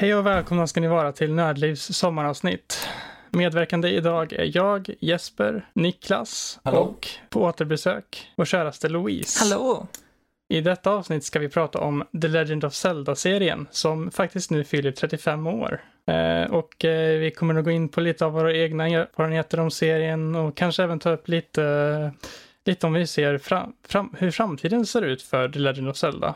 Hej och välkomna ska ni vara till Nördlivs sommaravsnitt. Medverkande idag är jag, Jesper, Niklas Hallå. och på återbesök vår käraste Louise. Hallå! I detta avsnitt ska vi prata om The Legend of Zelda-serien som faktiskt nu fyller 35 år. Eh, och eh, vi kommer att gå in på lite av våra egna erfarenheter om serien och kanske även ta upp lite, lite om vi ser fram, fram, hur framtiden ser ut för The Legend of Zelda.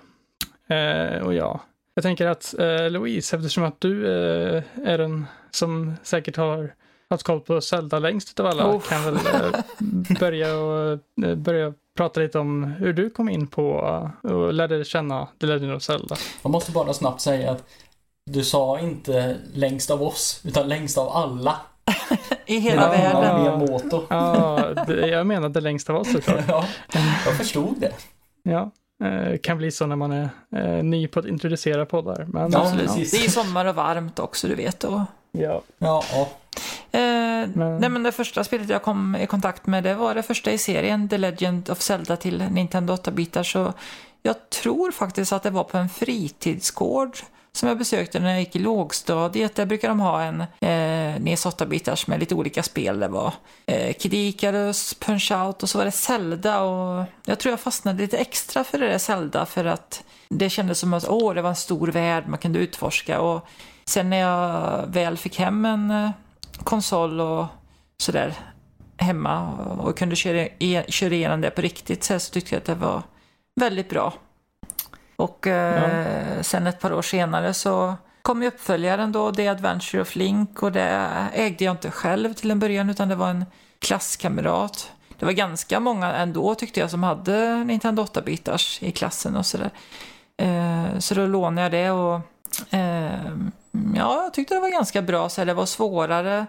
Eh, och ja, jag tänker att eh, Louise, eftersom att du eh, är den som säkert har haft koll på Zelda längst utav alla, Oh. kan väl eh, börja, och, eh, börja prata lite om hur du kom in på eh, och lärde känna The Legend of Zelda. Jag måste bara snabbt säga att du sa inte längst av oss, utan längst av alla. I hela Ja. världen. Ja, det, jag menade längst av oss såklart. Ja, jag förstod det. Ja, kan bli så när man är eh, ny på att introducera poddar. Men, Ja, precis. Det är sommar och varmt också, du vet. Och, ja. Ja, ja. eh, Nej, men det första spelet jag kom i kontakt med, det var det första i serien, The Legend of Zelda till Nintendo 8-bitar. Så jag tror faktiskt att det var på en fritidsgård som jag besökte när jag gick i lågstadiet. Där brukar de ha en eh, NES 8-bitars med lite olika spel. Det var eh, Kid Icarus, Punch-Out och så var det Zelda. Och jag tror jag fastnade lite extra för det där Zelda för att det kändes som att åh, det var en stor värld man kunde utforska. Och sen när jag väl fick hem en eh, konsol och sådär hemma och, kunde köra, köra igenom det på riktigt så, här så tyckte jag att det var väldigt bra. Och eh, sen ett par år senare så kom ju uppföljaren då, The Adventure of Link och det ägde jag inte själv till en början utan det var en klasskamrat. Det var ganska många ändå tyckte jag som hade Nintendo 8-bitars i klassen och sådär. Eh, så då lånade jag det och eh, ja, jag tyckte det var ganska bra. Så det var svårare,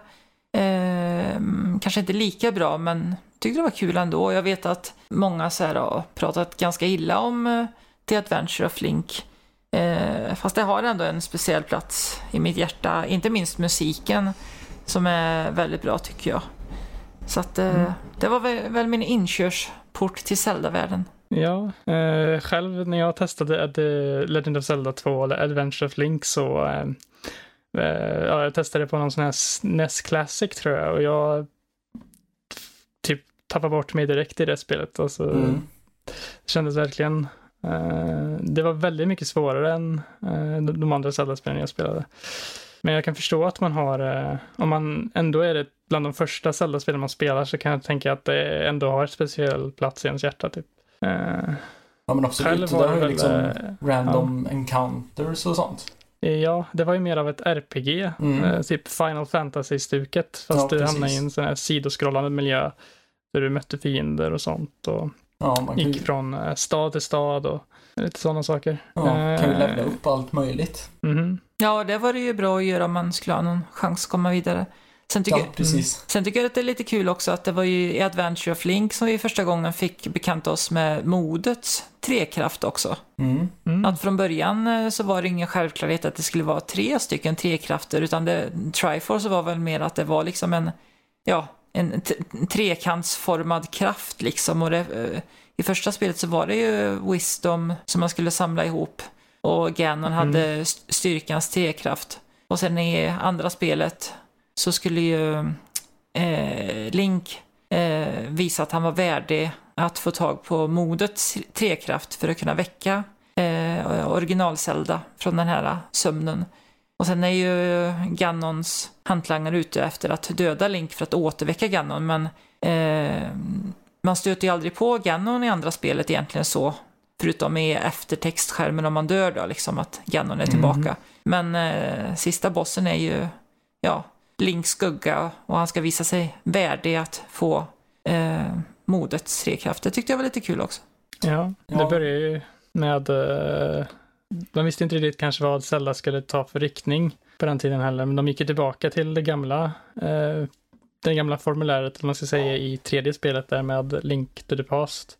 eh, kanske inte lika bra men tyckte det var kul ändå. Jag vet att många så här, har pratat ganska illa om The Adventure of Link. Eh, fast det har ändå en speciell plats i mitt hjärta. Inte minst musiken som är väldigt bra tycker jag. Så att eh, det var väl, väl min inkörsport till Zelda-världen. Ja, eh, själv när jag testade The Legend of Zelda 2 eller Adventure of Link så eh, eh, ja, jag testade på någon sån här NES Classic tror jag och jag typ tappade bort mig direkt i det spelet. Alltså, Mm. Det kändes verkligen det var väldigt mycket svårare än eh, de andra Zelda-spelen jag spelade. Men jag kan förstå att man har, eh, om man ändå är det bland de första Zelda-spelen man spelar så kan jag tänka att det ändå har en speciell plats i ens hjärta. Typ. Eh, Ja, men absolut. Själv var där det är ju liksom eh, random encounters och sånt. Ja, det var ju mer av ett RPG, Mm. eh, typ Final Fantasy-stuket. Fast Ja, du hamnade i en sån här sidoskrollande miljö där du mötte fiender och sånt och Ja, man ju, gick från eh, stad till stad och lite sådana saker. ja, kan ju Eh, levla upp allt möjligt. mhm. Ja, det var det ju bra att göra om man skulle ha någon chans att komma vidare. Sen tycker, Ja, precis. sen tycker jag att det är lite kul också att det var ju i Adventure of Link som vi första gången fick bekanta oss med modets trekraft också. Mm. Mm. Att från början eh, så var det ingen självklarhet att det skulle vara tre stycken trekrafter utan det, Triforce var väl mer att det var liksom en, ja, en trekantsformad kraft liksom. Och det, eh, I första spelet så var det ju Wisdom som man skulle samla ihop och Ganon hade st- styrkans trekraft. Och sen i andra spelet så skulle ju eh, Link eh, visa att han var värdig att få tag på modets trekraft för att kunna väcka eh, original-Zelda från den här sömnen. Och sen är ju Ganons hantlangare ute efter att döda Link för att återväcka Ganon, men eh, man stöter ju aldrig på Ganon i andra spelet egentligen så. Förutom i eftertextskärmen om man dör då, liksom att Ganon är tillbaka. Men eh, sista bossen är ju, ja, Links skugga och han ska visa sig värdig att få eh, modets trekraft. Det tyckte jag var lite kul också. Ja, det Ja. började ju med... Eh, de visste inte riktigt kanske vad Zelda skulle ta för riktning på den tiden heller, men de gick ju tillbaka till det gamla, eh, det gamla formuläret, om man ska säga, i tredje spelet där med Link to the Past.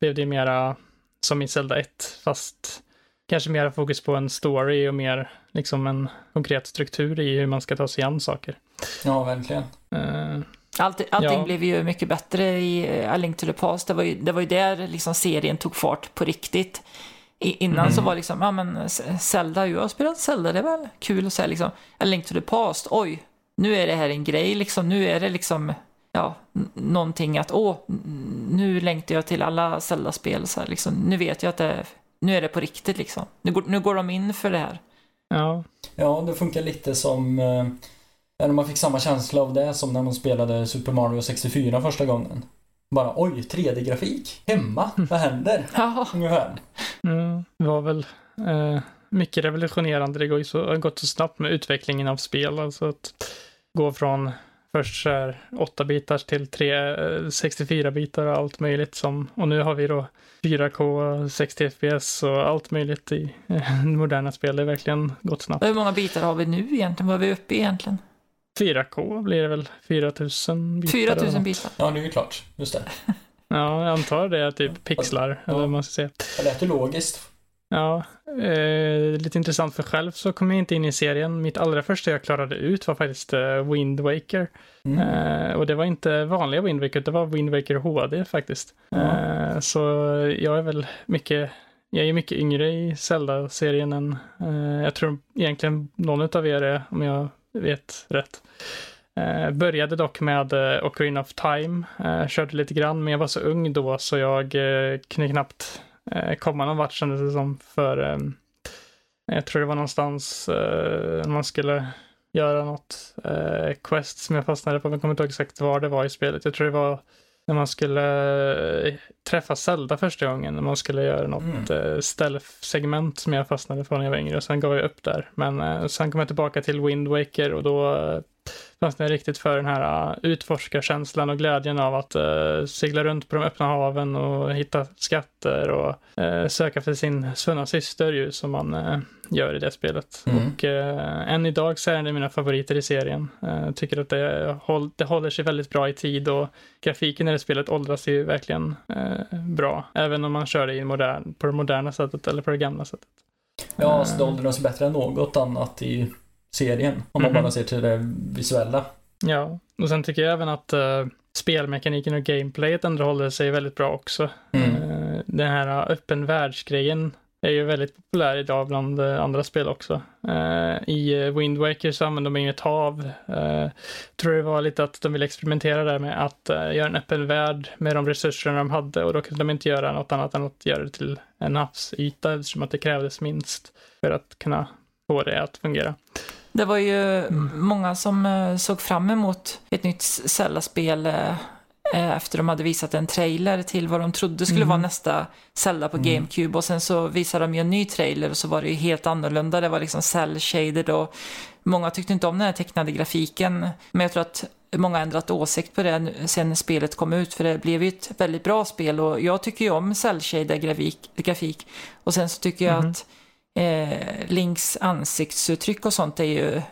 Blev det mera som i Zelda 1, fast kanske mera fokus på en story och mer liksom en konkret struktur i hur man ska ta sig an saker. Ja, verkligen. Eh, Allt, allting Ja. blev ju mycket bättre i eh, A Link to the Past. Det var ju, det var ju där liksom serien tog fart på riktigt. Innan mm. så var liksom, ja men Zelda, jag har spelat Zelda, det är väl kul att säga liksom, A Link to the Past, oj, nu är det här en grej liksom, nu är det liksom, ja, någonting att, åh, nu längtar jag till alla Zelda-spel, så här, liksom, nu vet jag att det, nu är det på riktigt liksom, nu går, nu går de in för det här. Ja. Ja, det funkar lite som eh, när man fick samma känsla av det som när man spelade Super Mario 64 första gången. Bara oj, 3D-grafik hemma, vad händer? Ja. Ungefär. Mm, det var väl eh, mycket revolutionerande. Det går ju så, har gått så snabbt med utvecklingen av spel. Alltså att gå från först så här 8 bitars till 3, 64 eh, bitar och allt möjligt som, och nu har vi då 4K, 60 FPS och allt möjligt i eh, moderna spel. Det har verkligen gått snabbt. Hur många bitar har vi nu egentligen? Vad är vi uppe i egentligen? 4K blir det väl 4000 bitar? 4000 bitar. Ja, nu är det klart. Just det. ja, jag antar det är typ pixlar, ja. eller vad man ska säga. Det lät ju logiskt. Ja, eh, lite intressant för själv så kom jag inte in i serien. Mitt allra första jag klarade ut var faktiskt eh, Wind Waker. Mm. Eh, och det var inte vanliga Wind Waker, det var Wind Waker HD faktiskt. Mm. så jag är väl mycket, jag är mycket yngre i Zelda-serien än, eh, jag tror egentligen någon av er är, om jag vet rätt. Eh, började dock med eh, Ocarina of Time, eh, körde lite grann, men jag var så ung då så jag eh, kunde knappt eh, komma någon vart kändes det som för eh, jag tror det var någonstans eh, man skulle göra något eh, quest som jag fastnade på, men jag kommer inte ihåg exakt var det var i spelet. Jag tror det var när man skulle eh, träffa Zelda första gången, när man skulle göra något mm. Eh, stealth-segment som jag fastnade för när jag var yngre. Sen gav jag upp där. Men eh, sen kom jag tillbaka till Wind Waker och då fastnade jag riktigt för den här uh, utforskarkänslan och glädjen av att uh, segla runt på de öppna haven och hitta skatter och uh, söka för sin svunna syster ju som man uh, gör i det spelet. Mm. Och än idag så är det mina favoriter i serien. Tycker att det, håll, det håller sig väldigt bra i tid och grafiken i det spelet åldras ju verkligen bra. Även om man kör det i modern, på det moderna sättet eller på det gamla sättet. Ja, så det åldras bättre än något annat i serien. Om man mm bara ser till det visuella. Ja, och sen tycker jag även att uh, spelmekaniken och gameplayet ändå håller sig väldigt bra också. Mm. Uh, den här öppen världsgrejen är ju väldigt populär idag bland uh, andra spel också. I Wind Waker så använder de inget hav. Tror det var lite att de ville experimentera där med att göra en öppen värld med de resurserna de hade och då kunde de inte göra något annat än att göra det till en havsyta eftersom att det krävdes minst för att kunna få det att fungera. Det var ju mm. många som eh, såg fram emot ett nytt Zelda-spel eh, eh, efter de hade visat en trailer till vad de trodde skulle mm. vara nästa Zelda på mm. GameCube och sen så visade de ju en ny trailer och så var det ju helt annorlunda. Det var liksom cell-shaded och många tyckte inte om den här tecknade grafiken men jag tror att många har ändrat åsikt på det sen spelet kom ut för det blev ju ett väldigt bra spel och jag tycker ju om cell-shaded grafik och sen så tycker jag mm. att eh, Links ansiktsuttryck och sånt är ju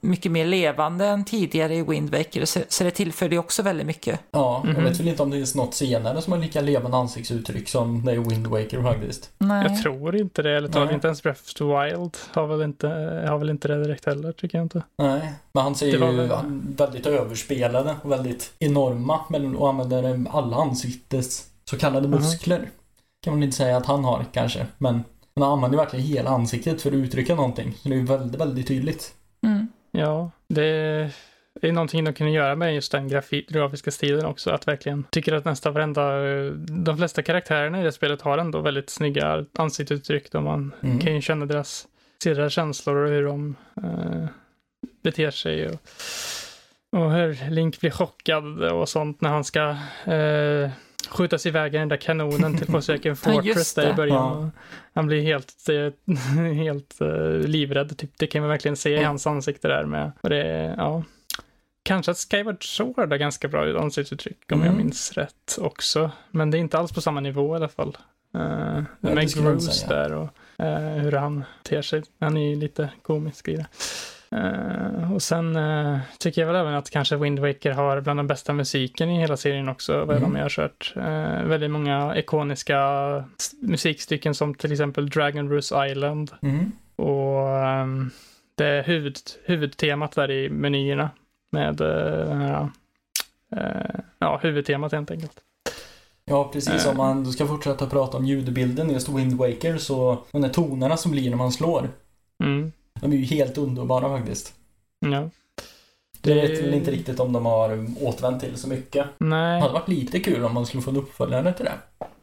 mycket mer levande än tidigare i Wind Waker, så, så det tillför det också väldigt mycket. Ja, jag mm -hmm. vet väl inte om det är något senare som har lika levande ansiktsuttryck som det är Wind Waker faktiskt. Nej. Jag tror inte det, eller talar inte ens Breath of the Wild har väl inte, har väl inte det direkt heller, tycker jag inte. Nej, men han ser ju väl... väldigt överspelade och väldigt enorma men, och använder alla ansiktets så kallade muskler. Mm -hmm. Kan man inte säga att han har kanske, men men han använder verkligen hela ansiktet för att uttrycka någonting. Så det är väldigt, väldigt tydligt. Mm. Ja, det är någonting de kunde göra med just den grafiska stilen också. Att verkligen tycker att nästan varenda, de flesta karaktärerna i det spelet har ändå väldigt snygga ansiktsuttryck. Då man mm. kan ju känna deras, se deras känslor och hur de uh, beter sig. Och, och hur Link blir chockad och sånt när han ska uh, skjutas iväg i den där kanonen till Forsaken Fortress ja, där i början. Ja. Han blir helt, eh, helt uh, livrädd. Typ. Det kan man verkligen se i hans ansikte där med. Och det, ja. Kanske att Skyward Sword har ganska bra ansiktsuttryck om mm. jag minns rätt också. Men det är inte alls på samma nivå i alla fall. Uh, med Bruce där och uh, hur han ter sig. Han är ju lite komisk i det. Uh, och sen uh, tycker jag väl även att kanske Wind Waker har bland den bästa musiken i hela serien också, vad mm. de har kört. Uh, väldigt många ikoniska musikstycken som till exempel Dragon Bruce Island. Mm. Och um, det huvud, huvudtemat där i menyerna med uh, ja, huvudtemat helt enkelt. Ja, precis. Om man då ska fortsätta prata om ljudbilden i just Wind Waker så de där tonerna som blir när man slår. Mm. De är ju helt underbara faktiskt. Ja. Det vet väl inte riktigt om de har återvänt till så mycket. Nej. Det hade varit lite kul om man skulle få en uppföljare till det.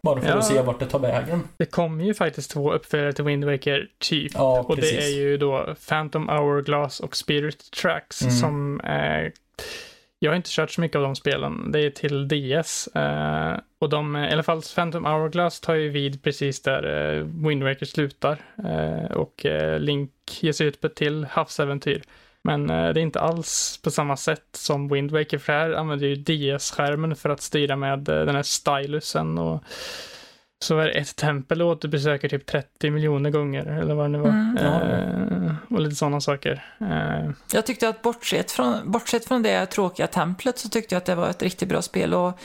Bara för Ja. att se vart det tar vägen. Det kommer ju faktiskt två uppföljare till Wind Waker typ. Ja, och precis. det är ju då Phantom Hourglass och Spirit Tracks Mm. som eh, jag har inte kört så mycket av de spelen. Det är till DS. Eh, och de, i alla fall Phantom Hourglass tar ju vid precis där eh, Wind Waker slutar. Eh, och eh, Link ger sig ut på ett till havsäventyr. Men eh, det är inte alls på samma sätt som Wind Waker, för här använder ju DS-skärmen för att styra med eh, den här stylusen och så är det ett tempel du besöker typ 30 miljoner gånger, eller vad det nu var. Mm. Eh, och lite sådana saker. Eh, Jag tyckte att bortsett från, bortsett från det tråkiga templet så tyckte jag att det var ett riktigt bra spel. Och,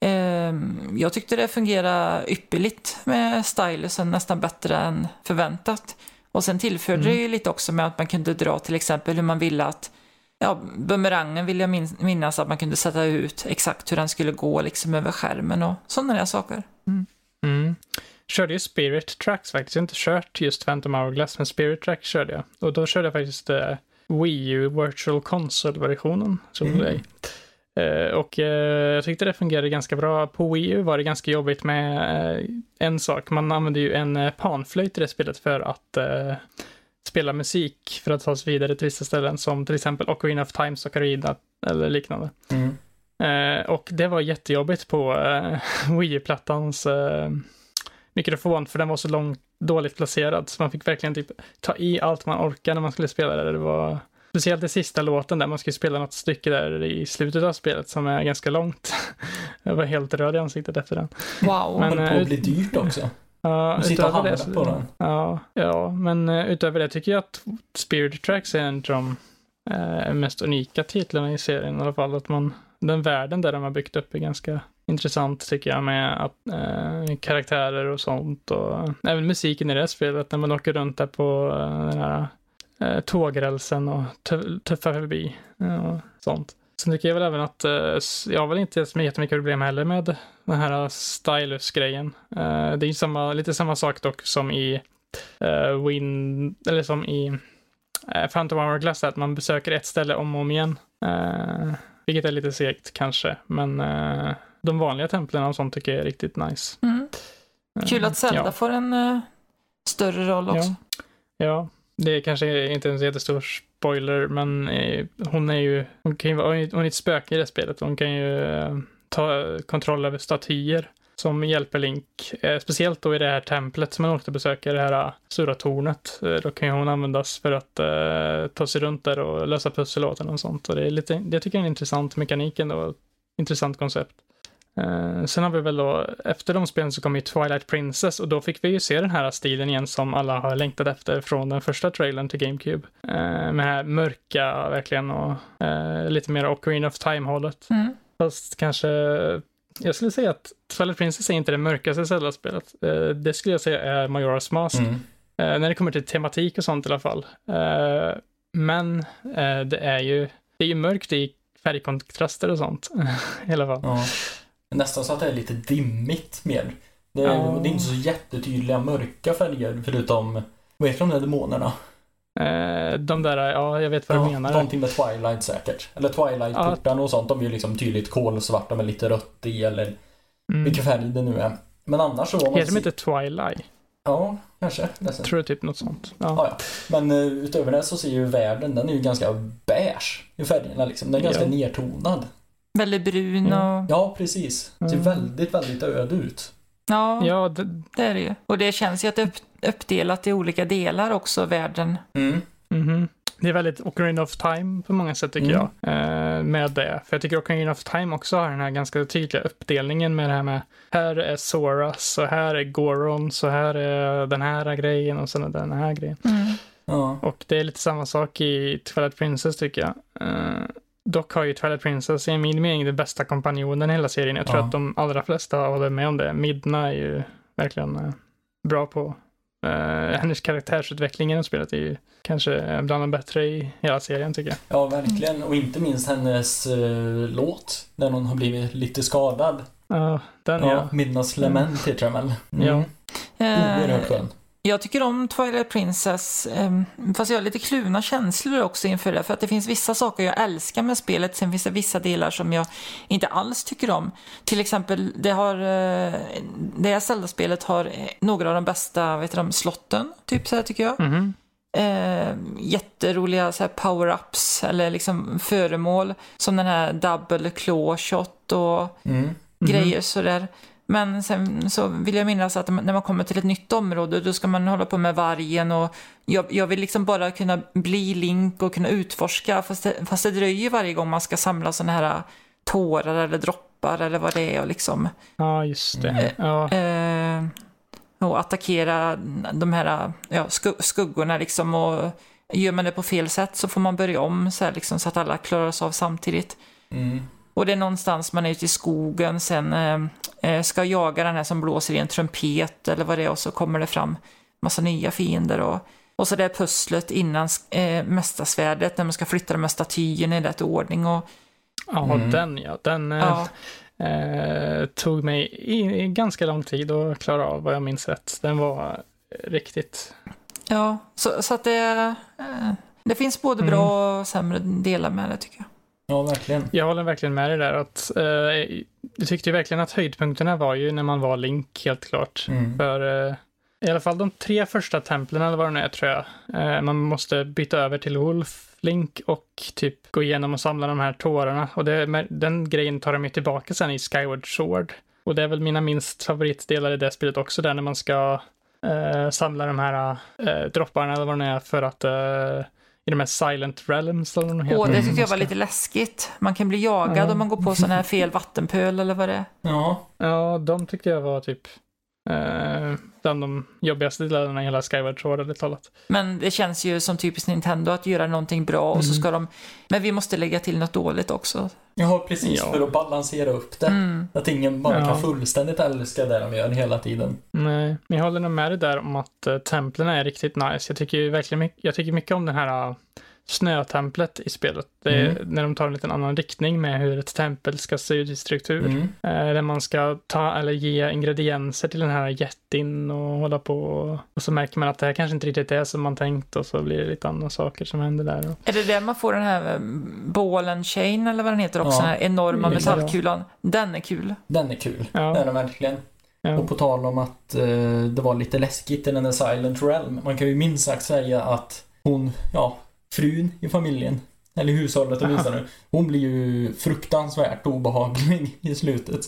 ehm, jag tyckte det fungerade ypperligt med stylusen, nästan bättre än förväntat. Och sen tillförde det ju lite också med att man kunde dra till exempel hur man ville att Ja, bumerangen vill jag min- minnas att man kunde sätta ut exakt hur den skulle gå liksom över skärmen och sådana där saker. mm. Körde ju Spirit Tracks faktiskt. Jag har inte kört just Phantom Hourglass, men Spirit Tracks körde jag. Och då körde jag faktiskt eh, Wii U Virtual Console-versionen. Som Mm. det. Eh, och eh, jag tyckte det fungerade ganska bra. På Wii U var det ganska jobbigt med eh, en sak. Man använde ju en eh, panflöjt i det spelet för att spela musik för att ta sig vidare till vissa ställen som till exempel Ocarina of Time, Ocarina eller liknande. Mm. Eh, och det var jättejobbigt på eh, Wii U-plattans eh, mikrofon för den var så långt dåligt placerad så man fick verkligen typ ta i allt man orkade när man skulle spela det. Det var speciellt i sista låten där man skulle spela något stycke där i slutet av spelet som är ganska långt. Jag var helt röd i ansiktet efter den. Wow. Men, Men, på eh, att bli dyrt också. Ja, Och sitta och det, på den. Ja, ja, men eh, utöver det tycker jag att Spirit Tracks är en av de eh, mest unika titlarna i serien i alla fall. Att man, den världen där de har byggt upp är ganska intressant tycker jag med att, eh, karaktärer och sånt och även musiken i det här spelet när man åker runt där på eh, den här eh, tågrälsen och tuffar förbi eh, och sånt. Sen tycker jag väl även att eh, jag har väl inte så jättemycket problem heller med den här stylus-grejen. Eh, det är ju samma, lite samma sak dock som i eh, Win, eller som i eh, Phantom Hourglass, att man besöker ett ställe om och om igen. Eh, vilket är lite segt kanske, men eh, de vanliga templen och sånt tycker jag är riktigt nice. Mm. Eh, Kul att Zelda ja. får en eh, större roll också. Ja. ja, det är kanske inte en jättestor spoiler, men eh, hon är ju, hon kan ju hon är ett spöke i det spelet. Hon kan ju eh, ta kontroll över statyer som hjälper Link. Eh, speciellt då i det här templet som man åkte besöka, det här eh, stora tornet. Eh, då kan ju hon användas för att eh, ta sig runt där och lösa pussel åt och sånt. Och det, är lite, det tycker jag är en intressant mekanik ändå. Intressant koncept. Eh, sen har vi väl då, efter de spelen så kom ju Twilight Princess och då fick vi ju se den här stilen igen som alla har längtat efter från den första trailern till GameCube. Eh, med det här mörka verkligen och lite mer Ocarina of Time-hållet. Mm. Fast kanske, jag skulle säga att Twilight Princess är inte det mörkaste Zelda-spelet. Eh, det skulle jag säga är Majora's Mask. Mm. Eh, när det kommer till tematik och sånt i alla fall. Eh, men det är ju, det är ju mörkt i färgkontraster och sånt. I alla fall. Ja. Nästan så att det är lite dimmigt mer. Det är, Ja. det är inte så jättetydliga mörka färger förutom, vad heter de där demonerna? Eh, de där, ja, jag vet vad du Ja, menar. någonting med Twilight säkert. Eller Twilight-portarna och sånt, de är ju liksom tydligt kolsvarta med lite rött i eller Mm. vilken färg det nu är. Men annars så... man Heter de inte Twilight? Ja, kanske. Ledsen. Tror jag typ något sånt. Ja. Ja, ja. Men uh, utöver det så ser ju världen, den är ju ganska beige i färgerna liksom. Den är ganska Ja. nertonad. Väldigt brun och... Ja. Ja, precis. Det ser Mm. väldigt, väldigt öde ut. Ja, Ja, det, det är det ju. Och det känns ju att det är upp, uppdelat i olika delar också, världen. Mm. mhm. det är väldigt Ocarina of Time på många sätt tycker Mm. jag. Eh, med det. För jag tycker Ocarina of Time också har den här ganska tydliga uppdelningen med det här med här är Soras och här är Goron så här är den här grejen och sen är den här grejen. Mm. Ja. Och det är lite samma sak i Twilight Princess tycker jag. Eh, dock har ju Twilight Princess i min mening den bästa kompanjonen i hela serien. Jag tror Ja. att de allra flesta håller med om det. Midna är ju verkligen eh, bra på. eh, hennes karaktärsutveckling i det spelet är ju kanske bland de bättre i hela serien tycker jag. ja, verkligen. Och inte minst hennes eh, låt. När hon har blivit lite skadad. Ja, den ja. ja. Midnas Lament heter den väl? Mm. Ja. Oerhört skön. Jag tycker om Twilight Princess, ehm, fast jag har lite kluna känslor också inför det. För att det finns vissa saker jag älskar med spelet, sen finns det vissa delar som jag inte alls tycker om. Till exempel, det har, eh, det här Zelda-spelet har några av de bästa, vet du, slotten, typ så här tycker jag. Mm. Eh, jätteroliga så här power-ups eller liksom föremål som den här double claw shot och mm. grejer sådär. Men sen så vill jag minnas att när man kommer till ett nytt område då ska man hålla på med vargen och jag, jag vill liksom bara kunna bli Link och kunna utforska fast det, fast det dröjer varje gång man ska samla sådana här tårar eller droppar eller vad det är och liksom. Ja, just det. Ja. Eh, och attackera de här ja, skuggorna liksom och gör man det på fel sätt så får man börja om så, här, liksom, så att alla klarar sig av samtidigt. Mm. Och det är någonstans man är ute i skogen sen eh, eh, ska jaga den här som blåser i en trumpet eller vad det är och så kommer det fram massa nya fiender och, och så det är pusslet innan eh, mästarsvärdet när man ska flytta de här statyerna i rätt ordning och Ja, mm. den ja. Den ja. Eh, tog mig i, i, ganska lång tid att klara av vad jag minns rätt. Den var riktigt... Ja, så, så att det, eh, det finns både bra mm. och sämre delar med det tycker jag. Ja, verkligen. Jag håller verkligen med dig där. Att, eh, jag tyckte verkligen att höjdpunkterna var ju när man var Link, helt klart. Mm. För eh, i alla fall de tre första templen, eller vad det nu är, tror jag. Eh, man måste byta över till Wolf, Link och typ gå igenom och samla de här tårarna. Och det, den grejen tar de ju tillbaka sen i Skyward Sword. Och det är väl mina minst favoritdelar i det spelet också, där när man ska eh, samla de här eh, dropparna eller vad det nu är för att eh, i de här Silent Realms eller vad Åh, det tyckte jag var lite läskigt. Man kan bli jagad ja. om man går på sån här fel vattenpöl eller vad det är. Ja. Ja, de tyckte jag var typ Eh, bland de jobbigaste delarna i hela Skyward Sword, ärligt talat. Men det känns ju som typiskt Nintendo att göra någonting bra och mm. så ska de... Men vi måste lägga till något dåligt också. Ja, precis. Ja. För att balansera upp det. Mm. Att ingen bara ja. kan fullständigt älska det de gör hela tiden. Nej, men jag håller nog med dig där om att uh, templen är riktigt nice. Jag tycker verkligen mycket, jag tycker mycket om den här uh, snötemplet i spelet. Det är mm. när de tar en liten annan riktning med hur ett tempel ska se ut i struktur. Mm. Eh, där man ska ta eller ge ingredienser till den här jättin och hålla på. Och så märker man att det här kanske inte riktigt är som man tänkt och så blir det lite andra saker som händer där. Är det där man får den här eh, ball chain eller vad den heter också? Ja. Den här enorma metallkulan. Den är kul. Den är kul. Ja. Det är den verkligen. Ja. Och på tal om att eh, det var lite läskigt i den där Silent Realm. Man kan ju minst sagt säga att hon, ja, frun i familjen, eller hushållet åtminstone, hon blir ju fruktansvärt obehaglig i slutet.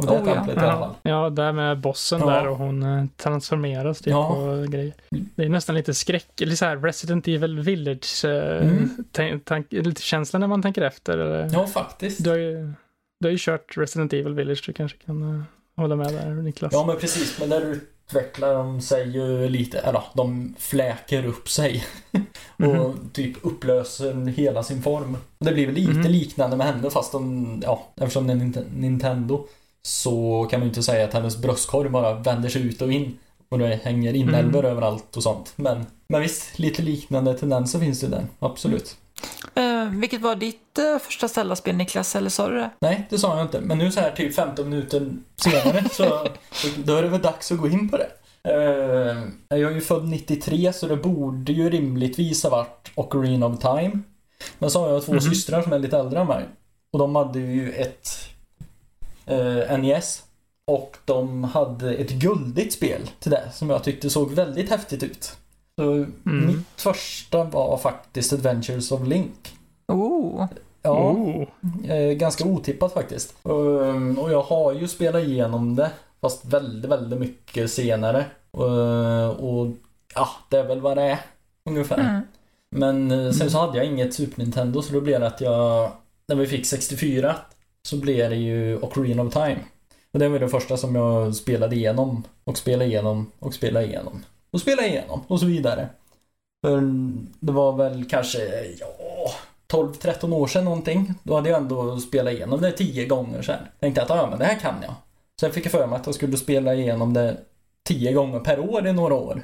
Och det oh, templet ja. i alla fall. Ja, där med bossen ja. där och hon eh, transformeras typ ja. och grejer. Det är nästan lite skräck, eller så här Resident Evil Village eh, mm. känsla när man tänker efter. Eller? Ja, faktiskt. Du har, ju, du har ju kört Resident Evil Village, du kanske kan uh, hålla med där Niklas. Ja, men precis. Men där utvecklar de sig ju lite, eller de fläker upp sig. och mm. typ upplöser hela sin form. Det blir väl lite mm. liknande med henne fast de, ja, eftersom det är Nintendo så kan man ju inte säga att hennes bröstkorg bara vänder sig ut och in. Och det hänger inälvor mm. överallt och sånt. Men, men visst, lite liknande tendenser finns det där. Absolut. Uh, vilket var ditt uh, första Zelda-spel Niklas, eller sa du det? Nej, det sa jag inte. Men nu så här typ 15 minuter senare så då är det väl dags att gå in på det. Uh, jag är ju född 93 så det borde ju rimligtvis ha varit Ocarina of Time. Men så har jag två mm -hmm. systrar som är lite äldre än mig. Och de hade ju ett NES. Och de hade ett guldigt spel till det som jag tyckte såg väldigt häftigt ut. Så mm. mitt första var faktiskt Adventures of Link. Oh. Ja, oh. ganska otippat faktiskt. Ehm, och jag har ju spelat igenom det, fast väldigt, väldigt mycket senare. Och ja, det är väl vad det är, ungefär. Mm. Men eh, sen så hade jag inget Super Nintendo så då blev det att jag, när vi fick 64, så blev det ju Ocarina of Time. Och det var det första som jag spelade igenom och spelade igenom och spelade igenom och spela igenom och så vidare. För det var väl kanske, ja, 12-13 år sedan någonting. Då hade jag ändå spelat igenom det 10 gånger sen. Tänkte att ja, men det här kan jag. Sen fick jag för mig att jag skulle spela igenom det 10 gånger per år i några år.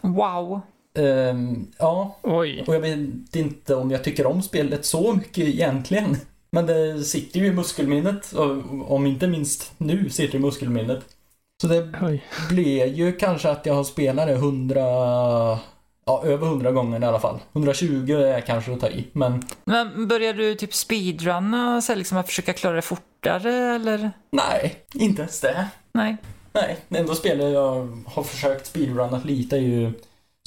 Wow. Um, ja. Oj. Och jag vet inte om jag tycker om spelet så mycket egentligen. Men det sitter ju i muskelminnet. Och om inte minst nu sitter det i muskelminnet. Så det Oj. blir ju kanske att jag har spelat det hundra Ja, över 100 gånger i alla fall. 120 är kanske att ta i, men... Men börjar du typ speedrunna, så liksom att försöka klara det fortare, eller? Nej, inte ens det. Nej. Nej, det enda spelet jag har försökt speedrunna lite är ju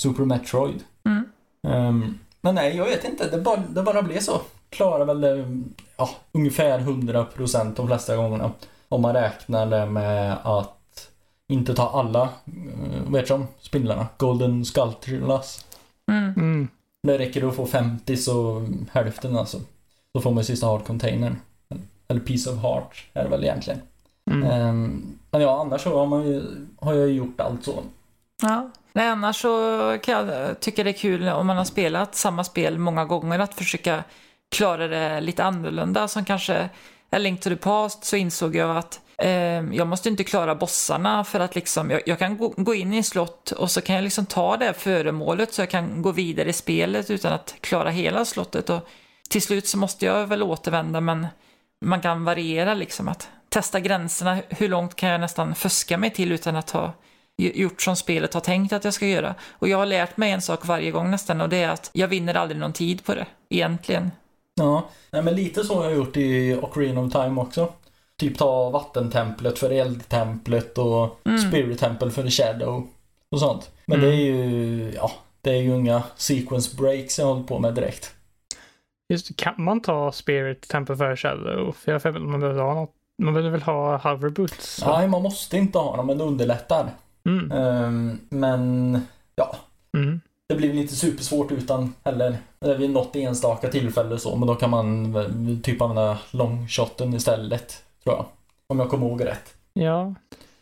Super Metroid. Mm. Um, men nej, jag vet inte. Det bara, det bara blev så. Klarar väl det, ja, ungefär 100% de flesta gångerna. Om man räknar det med att inte ta alla, uh, vad heter de, spindlarna? Golden Sculptulas. Mm. Mm. Det räcker att få 50 så hälften alltså. Då får man sista hard containern. Eller piece of heart är det väl egentligen. Mm. Um, men ja, annars så har, man ju, har jag gjort allt så. Ja. Nej, annars så kan jag tycka det är kul om man har spelat samma spel många gånger att försöka klara det lite annorlunda. Som kanske A Link to the Past så insåg jag att eh, Ehm, jag måste inte klara bossarna för att liksom, jag, jag kan gå, gå, in i slott och så kan jag liksom ta det här föremålet så jag kan gå vidare i spelet utan att klara hela slottet. Och till slut så måste jag väl återvända men man kan variera liksom att testa gränserna. Hur långt kan jag nästan fuska mig till utan att ha gjort som spelet har tänkt att jag ska göra. Och jag har lärt mig en sak varje gång nästan och det är att jag vinner aldrig någon tid på det, egentligen. Ja, nej, men lite så har jag gjort i Ocarina of Time också. Typ ta vattentemplet för eldtemplet och mm. spirit temple för shadow och sånt. Men mm. det är ju, ja, det är ju inga sequence breaks jag håller på med direkt. Just kan man ta spirit temple för shadow? För jag har man behöver ha något man behöver väl ha hoverboots? Nej, man måste inte ha dem, men det underlättar. Mm. Um, men, ja. Mm. Det blir inte supersvårt utan heller. Vid något enstaka tillfälle så, men då kan man typ använda longshoten istället. Tror jag. Om jag kommer ihåg rätt. Ja.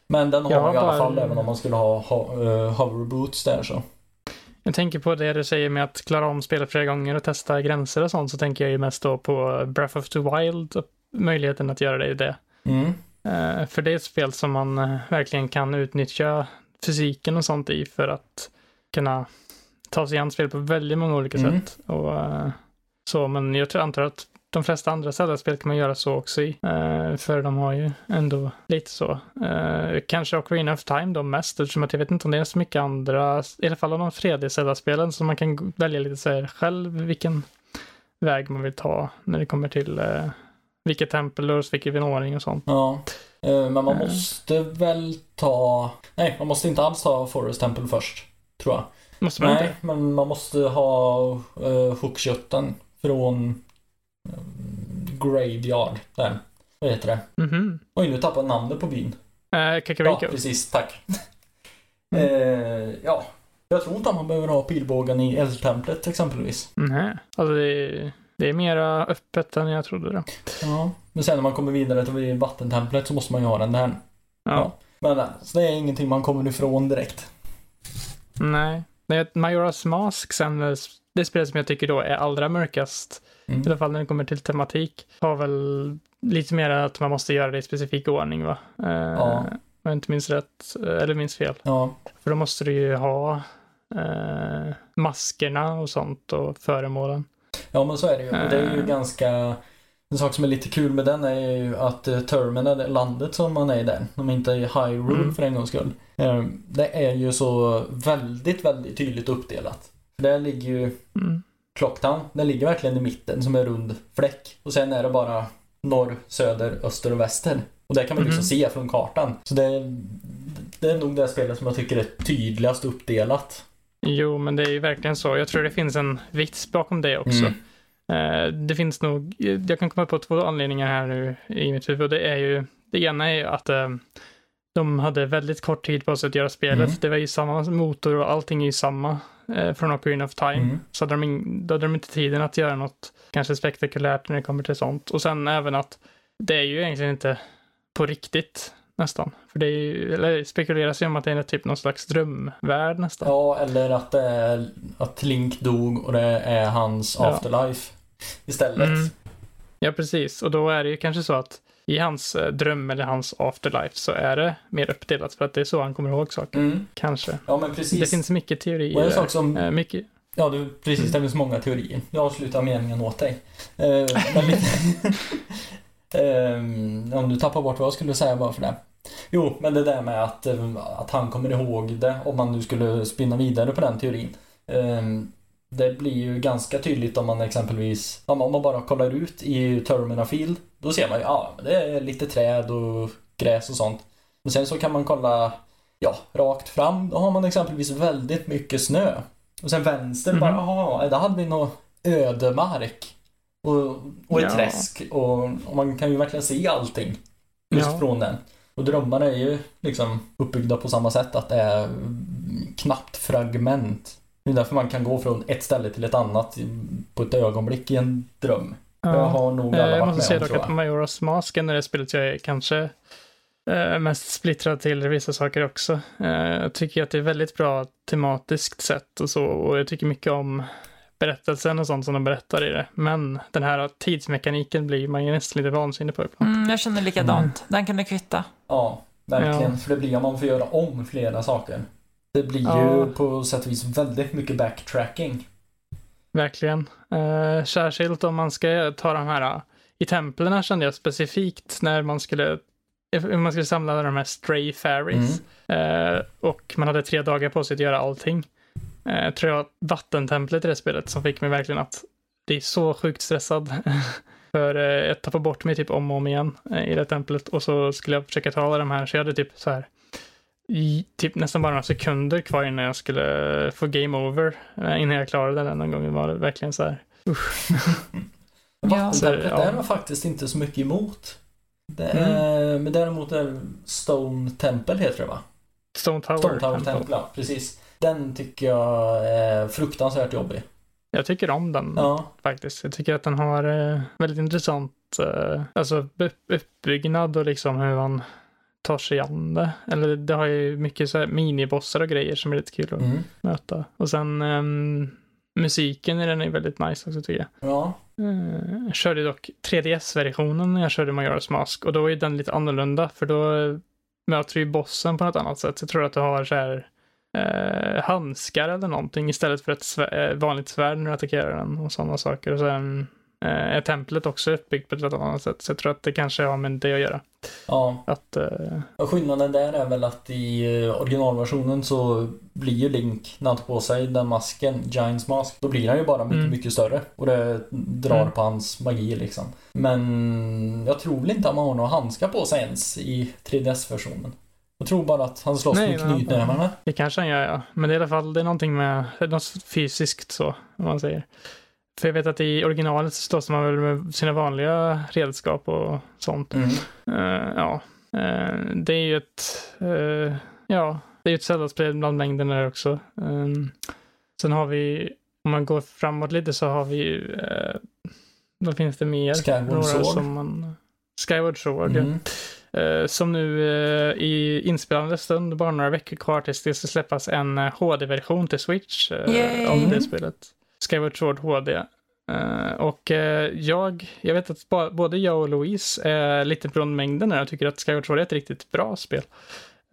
Men den har ja, man i alla bara... fall även om man skulle ha, ha uh, hoverboots där så. Jag tänker på det du säger med att klara om spelet flera gånger och testa gränser och sånt så tänker jag ju mest då på Breath of the Wild möjligheten att göra det i det. Mm. Uh, för det är ett spel som man uh, verkligen kan utnyttja fysiken och sånt i för att kunna ta sig an spel på väldigt många olika mm. sätt. Och, uh, så, men jag tror, antar att de flesta andra Zelda-spel kan man göra så också i. för de har ju ändå lite så. kanske Ocarina of Time då mest eftersom att jag vet inte om det är så mycket andra, i alla fall av de fredliga Zelda-spelen, så man kan välja lite så själv vilken väg man vill ta när det kommer till vilket tempel och vilken ordning och sånt. Ja. Eh, men man eh. måste väl ta... Nej, man måste inte alls ta Forest Temple först. Tror jag. Måste man Nej, inte? men man måste ha uh, från Graveyard. Där. Vad heter det? Mm -hmm. Oj, nu tappade jag namnet på byn. Kakariko. Ja, precis. Tack. mm. uh, ja, jag tror inte att man behöver ha pilbågen i eldtemplet exempelvis. Nej, alltså det det är mera öppet än jag trodde det. Ja, men sen när man kommer vidare till vattentemplet så måste man ju ha den där. Ja. ja. Men eh, så det är ingenting man kommer ifrån direkt. Nej. Majoras Mask sen, eh, det spelet som jag tycker då är allra mörkast, mm. i alla fall när det kommer till tematik, har väl lite mer att man måste göra det i specifik ordning va? Eh, ja. Om jag inte minns rätt, eller minns fel. Ja. För då måste du ju ha eh, maskerna och sånt och föremålen. Ja men så är det ju. Och det är ju ganska... En sak som är lite kul med den är ju att det landet som man är i där, de inte är i Hyrule mm. för en gångs skull. Det är ju så väldigt, väldigt tydligt uppdelat. För där ligger ju mm. Clocktown, den ligger verkligen i mitten som en rund fläck. Och sen är det bara norr, söder, öster och väster. Och det kan man liksom mm. se från kartan. Så det, det är nog det spelet som jag tycker är tydligast uppdelat. Jo, men det är ju verkligen så. Jag tror det finns en vits bakom det också. Mm. Uh, det finns nog, jag kan komma på två anledningar här nu i mitt huvud. Det är ju, det ena är ju att uh, de hade väldigt kort tid på sig att göra spelet. Mm. Det var ju samma motor och allting är ju samma uh, från Ocarina of Time. Mm. Så hade de, in, då hade de inte tiden att göra något kanske spektakulärt när det kommer till sånt. Och sen även att det är ju egentligen inte på riktigt nästan. För det är ju, eller spekuleras ju om att det är typ någon slags drömvärld nästan. Ja, eller att det är att Link dog och det är hans ja. afterlife istället. Mm. Ja, precis. Och då är det ju kanske så att i hans eh, dröm eller hans afterlife så är det mer uppdelat för att det är så han kommer ihåg saker. Mm. Kanske. Ja, men precis. Det finns mycket teorier. Och en sak som... Äh, mycket... Ja, du, precis. Det finns många teorier. Jag avslutar meningen åt dig. Eh, men lite... eh, om du tappar bort vad jag skulle säga bara för det. Jo, men det där med att, eh, att han kommer ihåg det, om man nu skulle spinna vidare på den teorin. Eh, det blir ju ganska tydligt om man exempelvis, om man bara kollar ut i Terminal Field, då ser man ju, ja, det är lite träd och gräs och sånt. Men sen så kan man kolla, ja, rakt fram, då har man exempelvis väldigt mycket snö. Och sen vänster mm. bara, jaha, där hade vi nog ödemark. Och, och ett ja. träsk och, och, man kan ju verkligen se allting. Just ja. från den. Och drömmarna är ju liksom uppbyggda på samma sätt att det är knappt fragment. Det är därför man kan gå från ett ställe till ett annat på ett ögonblick i en dröm. Ja. Jag har nog alla eh, Jag måste säga dock att Majoras Mask är det spelet jag är kanske eh, mest splittrad till vissa saker också. Eh, jag tycker att det är väldigt bra tematiskt sett och så och jag tycker mycket om berättelsen och sånt som de berättar i det. Men den här tidsmekaniken blir man ju nästan lite vansinnig på ibland. Mm, jag känner likadant. Mm. Den kan du kvitta. Ja, verkligen. Ja. För det blir om man får göra om flera saker. Det blir ja. ju på sätt och vis väldigt mycket backtracking. Verkligen. Uh, särskilt om man ska ta de här, uh, i templen kände jag specifikt när man skulle man skulle samla de här stray fairies. Mm. Uh, och man hade tre dagar på sig att göra allting. Uh, tror jag vattentemplet i det spelet som fick mig verkligen att bli så sjukt stressad. För uh, jag tappade bort mig typ om och om igen uh, i det templet och så skulle jag försöka ta alla de här så jag hade typ så här i typ nästan bara några sekunder kvar innan jag skulle få game over. Innan jag klarade den någon gång var det verkligen så här. Usch. Vattentemplet ja. är man faktiskt inte så mycket emot. Det är, mm. Men däremot är Stone Temple heter det va? Stone Tower, Stone Tower Temple. Temple, ja, precis. Den tycker jag är fruktansvärt jobbig. Jag tycker om den ja. faktiskt. Jag tycker att den har eh, väldigt intressant eh, alltså uppbyggnad och liksom hur man tar sig an det. Eller det har ju mycket så här minibossar och grejer som är lite kul att mm. möta. Och sen um, musiken i den är väldigt nice också tycker jag. Ja. Uh, jag körde dock 3DS-versionen när jag körde Majora's Mask och då är den lite annorlunda för då möter du ju bossen på något annat sätt. Så jag tror att du har så här uh, handskar eller någonting istället för ett svär, uh, vanligt svärd när du attackerar den och sådana saker. Och sen är templet också uppbyggt på ett annat sätt. Så jag tror att det kanske har med det att göra. Ja. Att, uh... och skillnaden där är väl att i originalversionen så blir ju Link, när han tar på sig den masken, Giants Mask, då blir han ju bara mycket, mm. mycket större. Och det drar mm. på hans magi liksom. Men jag tror väl inte att man har några handskar på sig ens i 3DS-versionen. Jag tror bara att han slåss Nej, med knytnävarna. Det kanske han gör ja. Men det är i alla fall det är någonting med, något fysiskt så, om man säger. För jag vet att i originalet så slåss man väl med sina vanliga redskap och sånt. Mm. Uh, ja, uh, det är ju ett, uh, ja, det är ju ett Zelda-spel bland mängden där också. Um, sen har vi, om man går framåt lite så har vi, vad finns det mer? Skyward Sword. Som man, Skyward Sword, mm. ja. som nu i inspelande stund, bara några veckor kvar tills det ska släppas en HD-version till Switch uh, av det spelet. Skyward Sword HD. Uh, och uh, jag, jag vet att både jag och Louise är lite från mängden här och tycker att Skyward Sword är ett riktigt bra spel.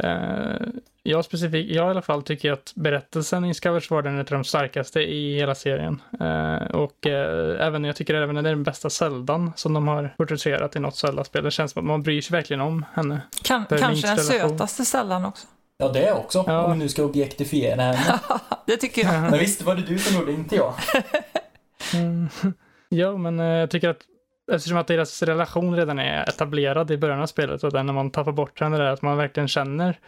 Uh, jag, specifik, jag i alla fall tycker att berättelsen i Skyward Sword är en av de starkaste i hela serien. och även, jag tycker även att det är den bästa Zeldan som de har porträtterat i något Zelda-spel. Det känns som att man bryr sig verkligen om henne. Kan, kanske den sötaste Zeldan också. Ja, det också. Ja. Om vi nu ska objektifiera henne. det tycker jag. Men visst var det du som gjorde inte jag. mm. Ja, men eh, jag tycker att eftersom att deras relation redan är etablerad i början av spelet och när man tappar bort henne där, att man verkligen känner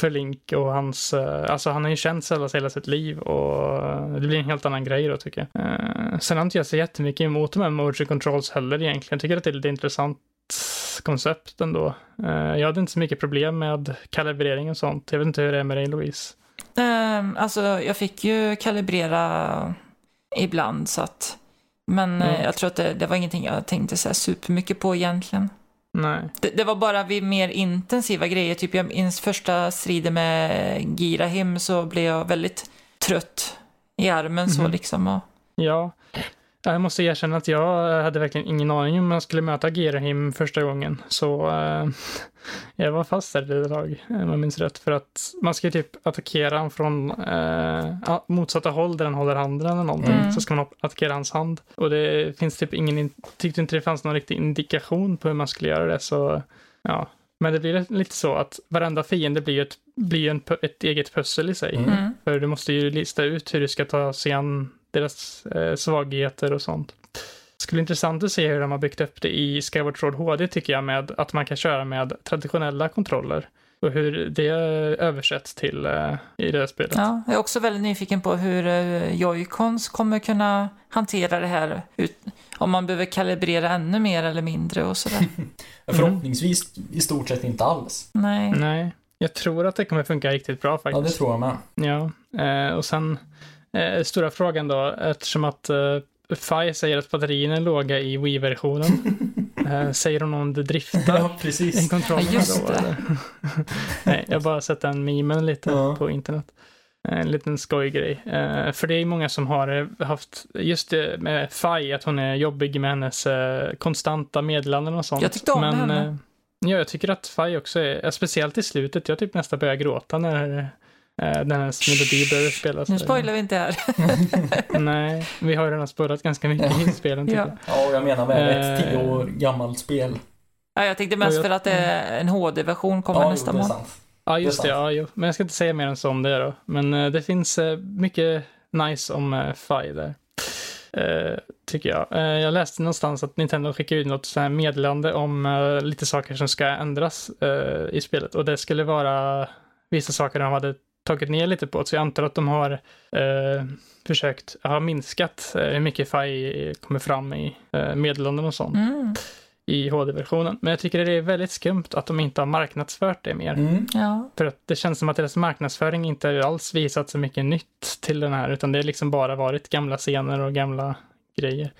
för Link och hans, eh, alltså han har ju känt Zelda hela sitt liv och det blir en helt annan grej då tycker jag. Eh, sen har inte jag så jättemycket emot de här motion controls heller egentligen. Jag tycker att det är lite intressant koncept ändå. Uh, jag hade inte så mycket problem med kalibrering och sånt. Jag vet inte hur det är med dig Louise. Um, alltså jag fick ju kalibrera ibland så att men mm. jag tror att det, det, var ingenting jag tänkte så här supermycket på egentligen. Nej. Det, det, var bara vid mer intensiva grejer. Typ jag minns första striden med Girahim så blev jag väldigt trött i armen mm. så mhm. liksom. Och... Ja, Jag måste erkänna att jag hade verkligen ingen aning om jag skulle möta Gerahim första gången. Så äh, jag var fast där ett tag, om jag minns rätt. För att man ska typ attackera honom från äh, motsatta håll där han håller handen eller någonting. Mm. Så ska man attackera hans hand. Och det finns typ ingen, tyckte inte det fanns någon riktig indikation på hur man skulle göra det. Så ja, men det blir lite så att varenda fiende blir ett, blir en, ett eget pussel i sig. Mm. För du måste ju lista ut hur du ska ta sig an deras eh, svagheter och sånt. Det skulle intressant att se hur de har byggt upp det i Skyward Sword HD tycker jag med att man kan köra med traditionella kontroller och hur det översätts till uh, i det här spelet. Ja, jag är också väldigt nyfiken på hur uh, Joy-Cons kommer kunna hantera det här. Ut, om man behöver kalibrera ännu mer eller mindre och sådär. Förhoppningsvis i stort sett inte alls. Nej. Nej. Jag tror att det kommer funka riktigt bra faktiskt. Ja, det tror jag med. Ja, eh, och sen eh, stora frågan då, eftersom att eh, Fai säger att batterierna är låga i Wii-versionen. eh, säger hon om det driftar ja, precis. en kontroll ja, just? Eller? Nej, jag har bara sett den memen lite ja. på internet. En liten skojgrej. Uh, för det är många som har haft, just det med Fai, att hon är jobbig med hennes uh, konstanta meddelanden och sånt. Jag tyckte om Men, henne. Ja, jag tycker att Fai också är, speciellt i slutet, jag typ nästan börjar gråta när den här melodi börjar spelas. Nu spoilar vi inte här. Nej, vi har ju redan spoilat ganska mycket i spelen ja. jag. Ja, jag menar med ett tio år gammalt spel. Ja, jag tänkte mest jag, för att det är en HD-version kommer ja, nästa månad. Ja, just det. Ja, jo. Men jag ska inte säga mer än så om det då. Men uh, det finns uh, mycket nice om uh, Fi där. Uh, tycker jag. Uh, jag läste någonstans att Nintendo skickar ut något så här meddelande om uh, lite saker som ska ändras i spelet. Och det skulle vara vissa saker de hade tagit ner lite på. Så jag antar att de har försökt, ha minskat hur mycket Fi kommer fram i meddelanden och sånt. Mm i HD-versionen. Men jag tycker det är väldigt skumt att de inte har marknadsfört det mer. Mm. Ja. För att det känns som att deras marknadsföring inte alls visat så mycket nytt till den här, utan det har liksom bara varit gamla scener och gamla grejer.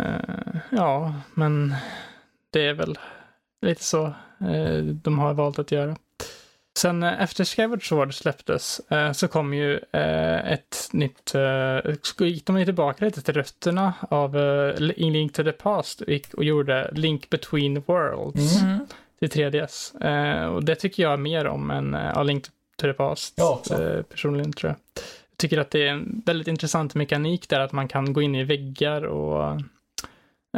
Uh, ja, men det är väl lite så uh, de har valt att göra. Sen eh, efter Skyward Sword släpptes eh, så kom ju eh, ett nytt, eh, gick de tillbaka lite till rötterna av eh, Link to the Past och, och gjorde Link Between Worlds mm. till 3DS. Eh, och det tycker jag mer om än uh, Link to the Past ja, eh, personligen tror jag. Jag tycker att det är en väldigt intressant mekanik där att man kan gå in i väggar och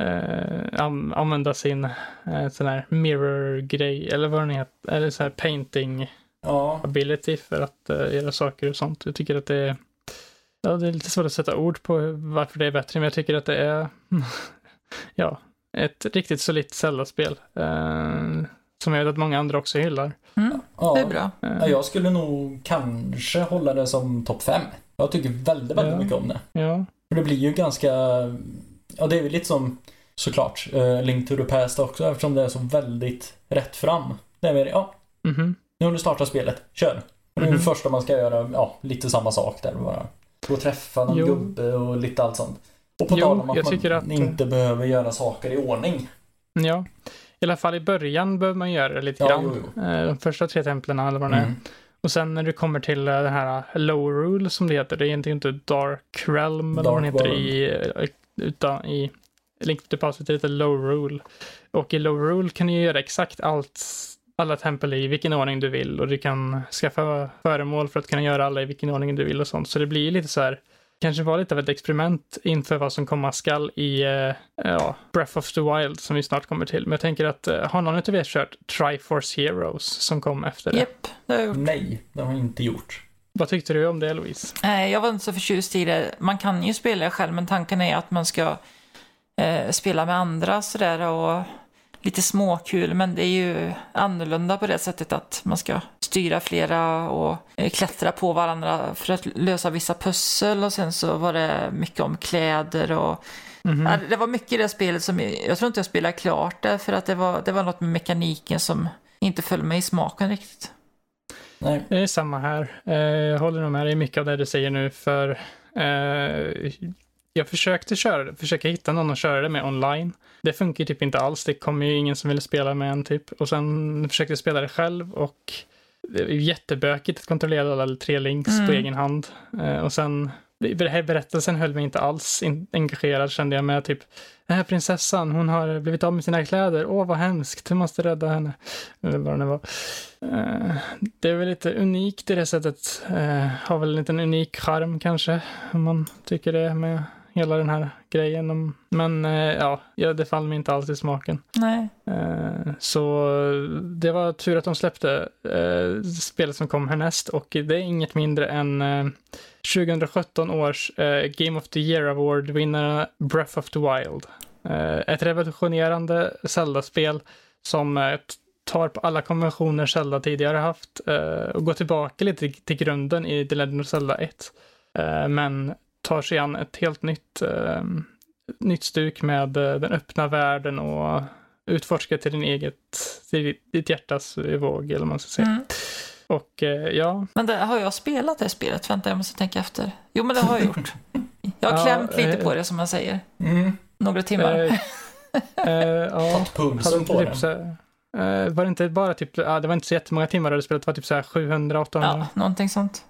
eh, använda sin eh, sån här mirror-grej, eller vad den heter, eller så här painting ja. ability för att eh, göra saker och sånt. Jag tycker att det är, ja, det är lite svårt att sätta ord på varför det är bättre, men jag tycker att det är, ja, ett riktigt solitt Zelda-spel. Eh, som jag vet att många andra också hyllar. Mm, ja, det är bra. Ja, jag skulle nog kanske hålla det som topp 5. Jag tycker väldigt, väldigt ja. mycket om det. Ja. För det blir ju ganska Ja, det är väl lite som såklart uh, Link to the Past också eftersom det är så väldigt rätt fram. Det är mer, ja, mm -hmm. nu har du startat spelet, kör. Det är mm -hmm. det första man ska göra, ja, lite samma sak där bara. Gå och träffa någon jo. gubbe och lite allt sånt. Och på tal om att man att... inte behöver göra saker i ordning. Ja, i alla fall i början behöver man göra det lite ja, grann. Jo, jo. Eh, de första tre templen eller vad det mm. är. Och sen när du kommer till eh, det här Low Rule som det heter, det är egentligen inte Dark Realm eller vad det heter i utan i Link to the Past heter Low Rule. Och i Low Rule kan du göra exakt allt, alla tempel i vilken ordning du vill och du kan skaffa föremål för att kunna göra alla i vilken ordning du vill och sånt. Så det blir lite så här, kanske var lite av ett experiment inför vad som komma skall i uh, ja, Breath of the Wild som vi snart kommer till. Men jag tänker att, uh, har någon av er kört Triforce Heroes som kom efter det? Japp, det har jag gjort. Nej, det har jag inte gjort. Vad tyckte du om det Louise? Eh, jag var inte så förtjust i det. Man kan ju spela själv men tanken är att man ska eh, spela med andra sådär och lite småkul men det är ju annorlunda på det sättet att man ska styra flera och eh, klättra på varandra för att lösa vissa pussel och sen så var det mycket om kläder och mm -hmm. det var mycket i det spelet som jag tror inte jag spelade klart det för att det var, det var något med mekaniken som inte föll mig i smaken riktigt. Nej. Det är samma här. Eh, jag håller nog med dig mycket av det du säger nu, för eh, jag försökte köra det, försöka hitta någon att köra det med online. Det funkar typ inte alls, det kommer ju ingen som vill spela med en typ. Och sen försökte jag spela det själv och det är jättebökigt att kontrollera alla tre links mm. på egen hand. Eh, och sen den här berättelsen höll mig inte alls engagerad kände jag med typ den här prinsessan, hon har blivit av med sina kläder. Åh, vad hemskt, du måste rädda henne. Eller vad det var. Uh, det är väl lite unikt i det sättet. Uh, har väl en liten unik charm kanske, om man tycker det med hela den här grejen. Men uh, ja, det faller mig inte alls i smaken. Nej. så det var tur att de släppte spelet som kom härnäst och det är inget mindre än 2017 års Game of the Year Award-vinnare Breath of the Wild. Ett revolutionerande Zelda-spel som tar på alla konventioner Zelda tidigare haft och går tillbaka lite till grunden i The Legend of Zelda 1. men tar sig an ett helt nytt, nytt stuk med den öppna världen och utforskar till din eget, till ditt hjärtas våg, eller vad man ska säga. Mm. Och eh, ja. Men det, har jag spelat det spelet? Vänta, jag måste tänka efter. Jo, men det har jag gjort. Jag har klämt ja, lite eh, på det som man säger. Mm. Några timmar. Eh, eh, ja, pulsen på typ den. Eh, var det inte bara typ, ja, det var inte så jättemånga timmar du hade spelat, det var typ så 700-800? Ja, någonting sånt.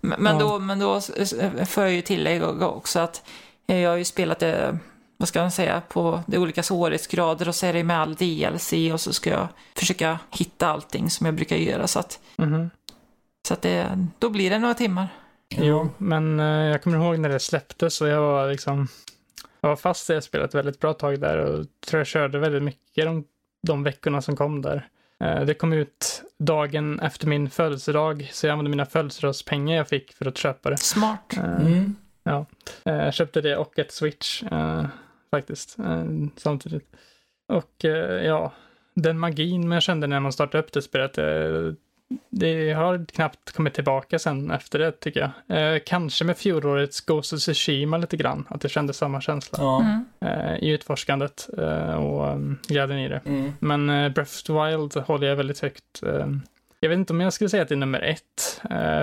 Men, ja. då, men då får jag ju tillägga också att jag har ju spelat det vad ska man säga, på de olika svårighetsgrader och så är det med all DLC och så ska jag försöka hitta allting som jag brukar göra. Så att, mm. så att det, då blir det några timmar. Jo, men eh, jag kommer ihåg när det släpptes och jag var liksom, jag var fast i det spelet väldigt bra tag där och tror jag körde väldigt mycket de, de veckorna som kom där. Eh, det kom ut dagen efter min födelsedag, så jag använde mina födelsedagspengar jag fick för att köpa det. Smart. Eh, mm. Ja, jag köpte det och ett switch faktiskt, eh, samtidigt. Och eh, ja, den magin man kände när man startade upp det spelet, eh, det har knappt kommit tillbaka sen efter det tycker jag. Eh, kanske med fjolårets Ghost of Tsushima lite grann, att det kändes samma känsla ja. mm. eh, i utforskandet eh, och um, glädjen i det. Mm. Men eh, Breath of the Wild håller jag väldigt högt. jag vet inte om jag skulle säga att det är nummer ett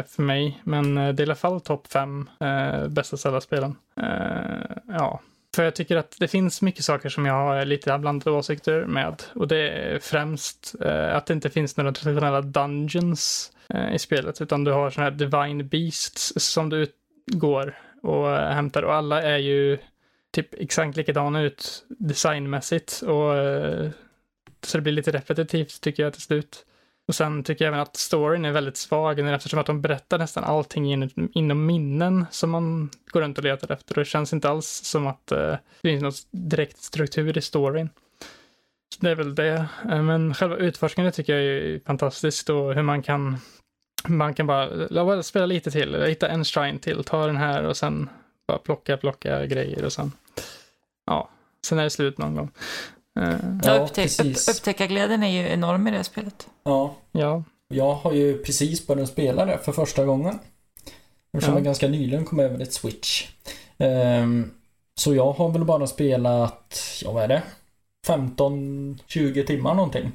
för mig, men det är i alla fall topp fem bästa Zelda-spelen. ja, för jag tycker att det finns mycket saker som jag har lite blandade åsikter med. Och det är främst eh, att det inte finns några traditionella dungeons eh, i spelet, utan du har sådana här divine beasts som du går och eh, hämtar. Och alla är ju typ exakt likadana ut designmässigt. Och, eh, så det blir lite repetitivt tycker jag till slut. Och sen tycker jag även att storyn är väldigt svag eftersom att de berättar nästan allting in, inom minnen som man går runt och letar efter. Och det känns inte alls som att eh, det finns någon direkt struktur i storyn. Så det är väl det. Eh, men själva utforskningen tycker jag är fantastiskt och hur man kan man kan bara spela lite till, hitta en shrine till, ta den här och sen bara plocka, plocka grejer och sen ja, sen är det slut någon gång. Uh, ja, upptäck, upp, upptäckarglädjen är ju enorm i det här spelet. Ja. ja. Jag har ju precis börjat spela det för första gången. Eftersom ja. jag ganska nyligen kom över ett Switch. Um, så jag har väl bara spelat, ja vad är det? 15-20 timmar någonting.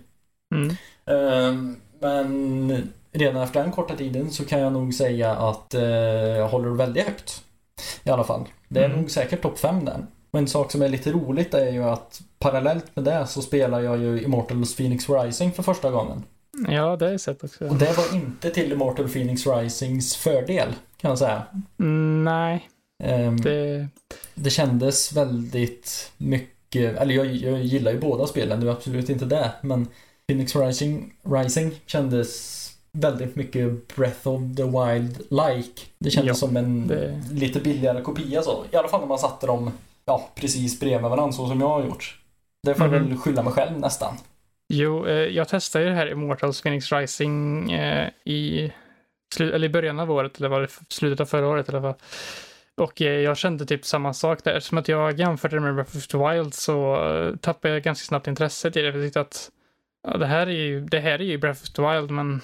Mm. Um, men redan efter den korta tiden så kan jag nog säga att uh, jag håller väldigt högt. I alla fall. Det är mm. nog säkert topp 5 den. Och en sak som är lite roligt är ju att parallellt med det så spelar jag ju Immortals Phoenix Rising för första gången. Ja, det har jag sett också. Och det var inte till Immortal Phoenix Risings fördel, kan jag säga. Mm, nej. Um, det... det kändes väldigt mycket, eller jag, jag gillar ju båda spelen, det var absolut inte det, men Phoenix Rising, Rising kändes väldigt mycket Breath of the Wild-like. Det kändes ja, som en det... lite billigare kopia så. I alla fall när man satte dem ja, precis bredvid varandra så som jag har gjort. Det får jag mm. väl skylla mig själv nästan. Jo, eh, jag testade ju det här Immortals Phoenix Rising eh, i, eller i början av året, eller var det slutet av förra året i alla fall. Och eh, jag kände typ samma sak där. Eftersom att jag jämförde med Breath of the Wild så tappade jag ganska snabbt intresset i det. För jag tyckte att ja, det, här är ju, det här är ju Breath of the Wild, men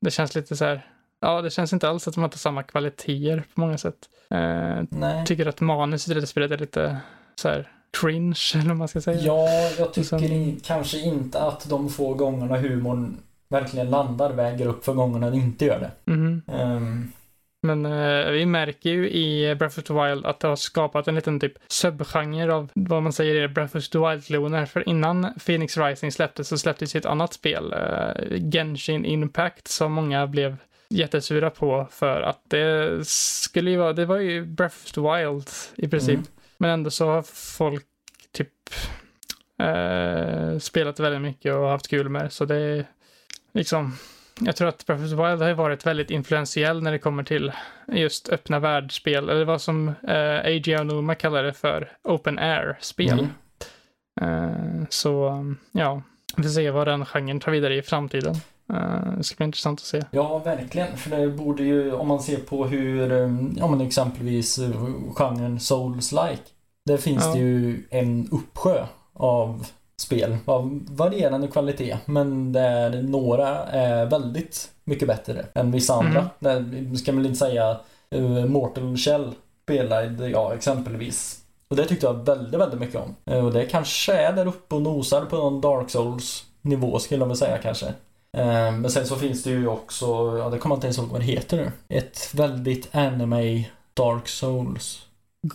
det känns lite så här. Ja, det känns inte alls att de har samma kvaliteter på många sätt. Uh, tycker att manuset i det spelet är lite så här cringe, eller vad man ska säga. Ja, jag tycker sen... kanske inte att de få gångerna humorn verkligen landar väger upp för gångerna den inte gör det. Mm. Um... Men uh, vi märker ju i Breath of the Wild att det har skapat en liten typ subgenre av vad man säger är Breath of the Wild-kloner. För innan Phoenix Rising släpptes så släpptes ett annat spel, uh, Genshin Impact, som många blev jättesura på för att det skulle ju vara, det var ju Breath of the Wild i princip. Mm. Men ändå så har folk typ eh, spelat väldigt mycket och haft kul med det. Så det är liksom, jag tror att Breath of the Wild har varit väldigt influentiell när det kommer till just öppna världsspel, eller vad som eh, A.J. Onuma kallar det för, open air-spel. Mm. Eh, så ja, vi får se vad den genren tar vidare i framtiden. Uh, det ska bli intressant att se. Ja, verkligen. För det borde ju, om man ser på hur, um, ja men exempelvis uh, genren Souls-like. Där finns ja. det ju en uppsjö av spel av varierande kvalitet. Men där några är väldigt mycket bättre än vissa andra. Mm. Där ska man inte säga uh, Mortal Shell spelade jag exempelvis. Och det tyckte jag väldigt, väldigt mycket om. Och det kanske är där uppe och nosar på någon Dark Souls nivå skulle jag väl säga kanske. Eh, men sen så finns det ju också, ja det kommer inte ens ihåg vad det heter nu. Ett väldigt anime Dark Souls.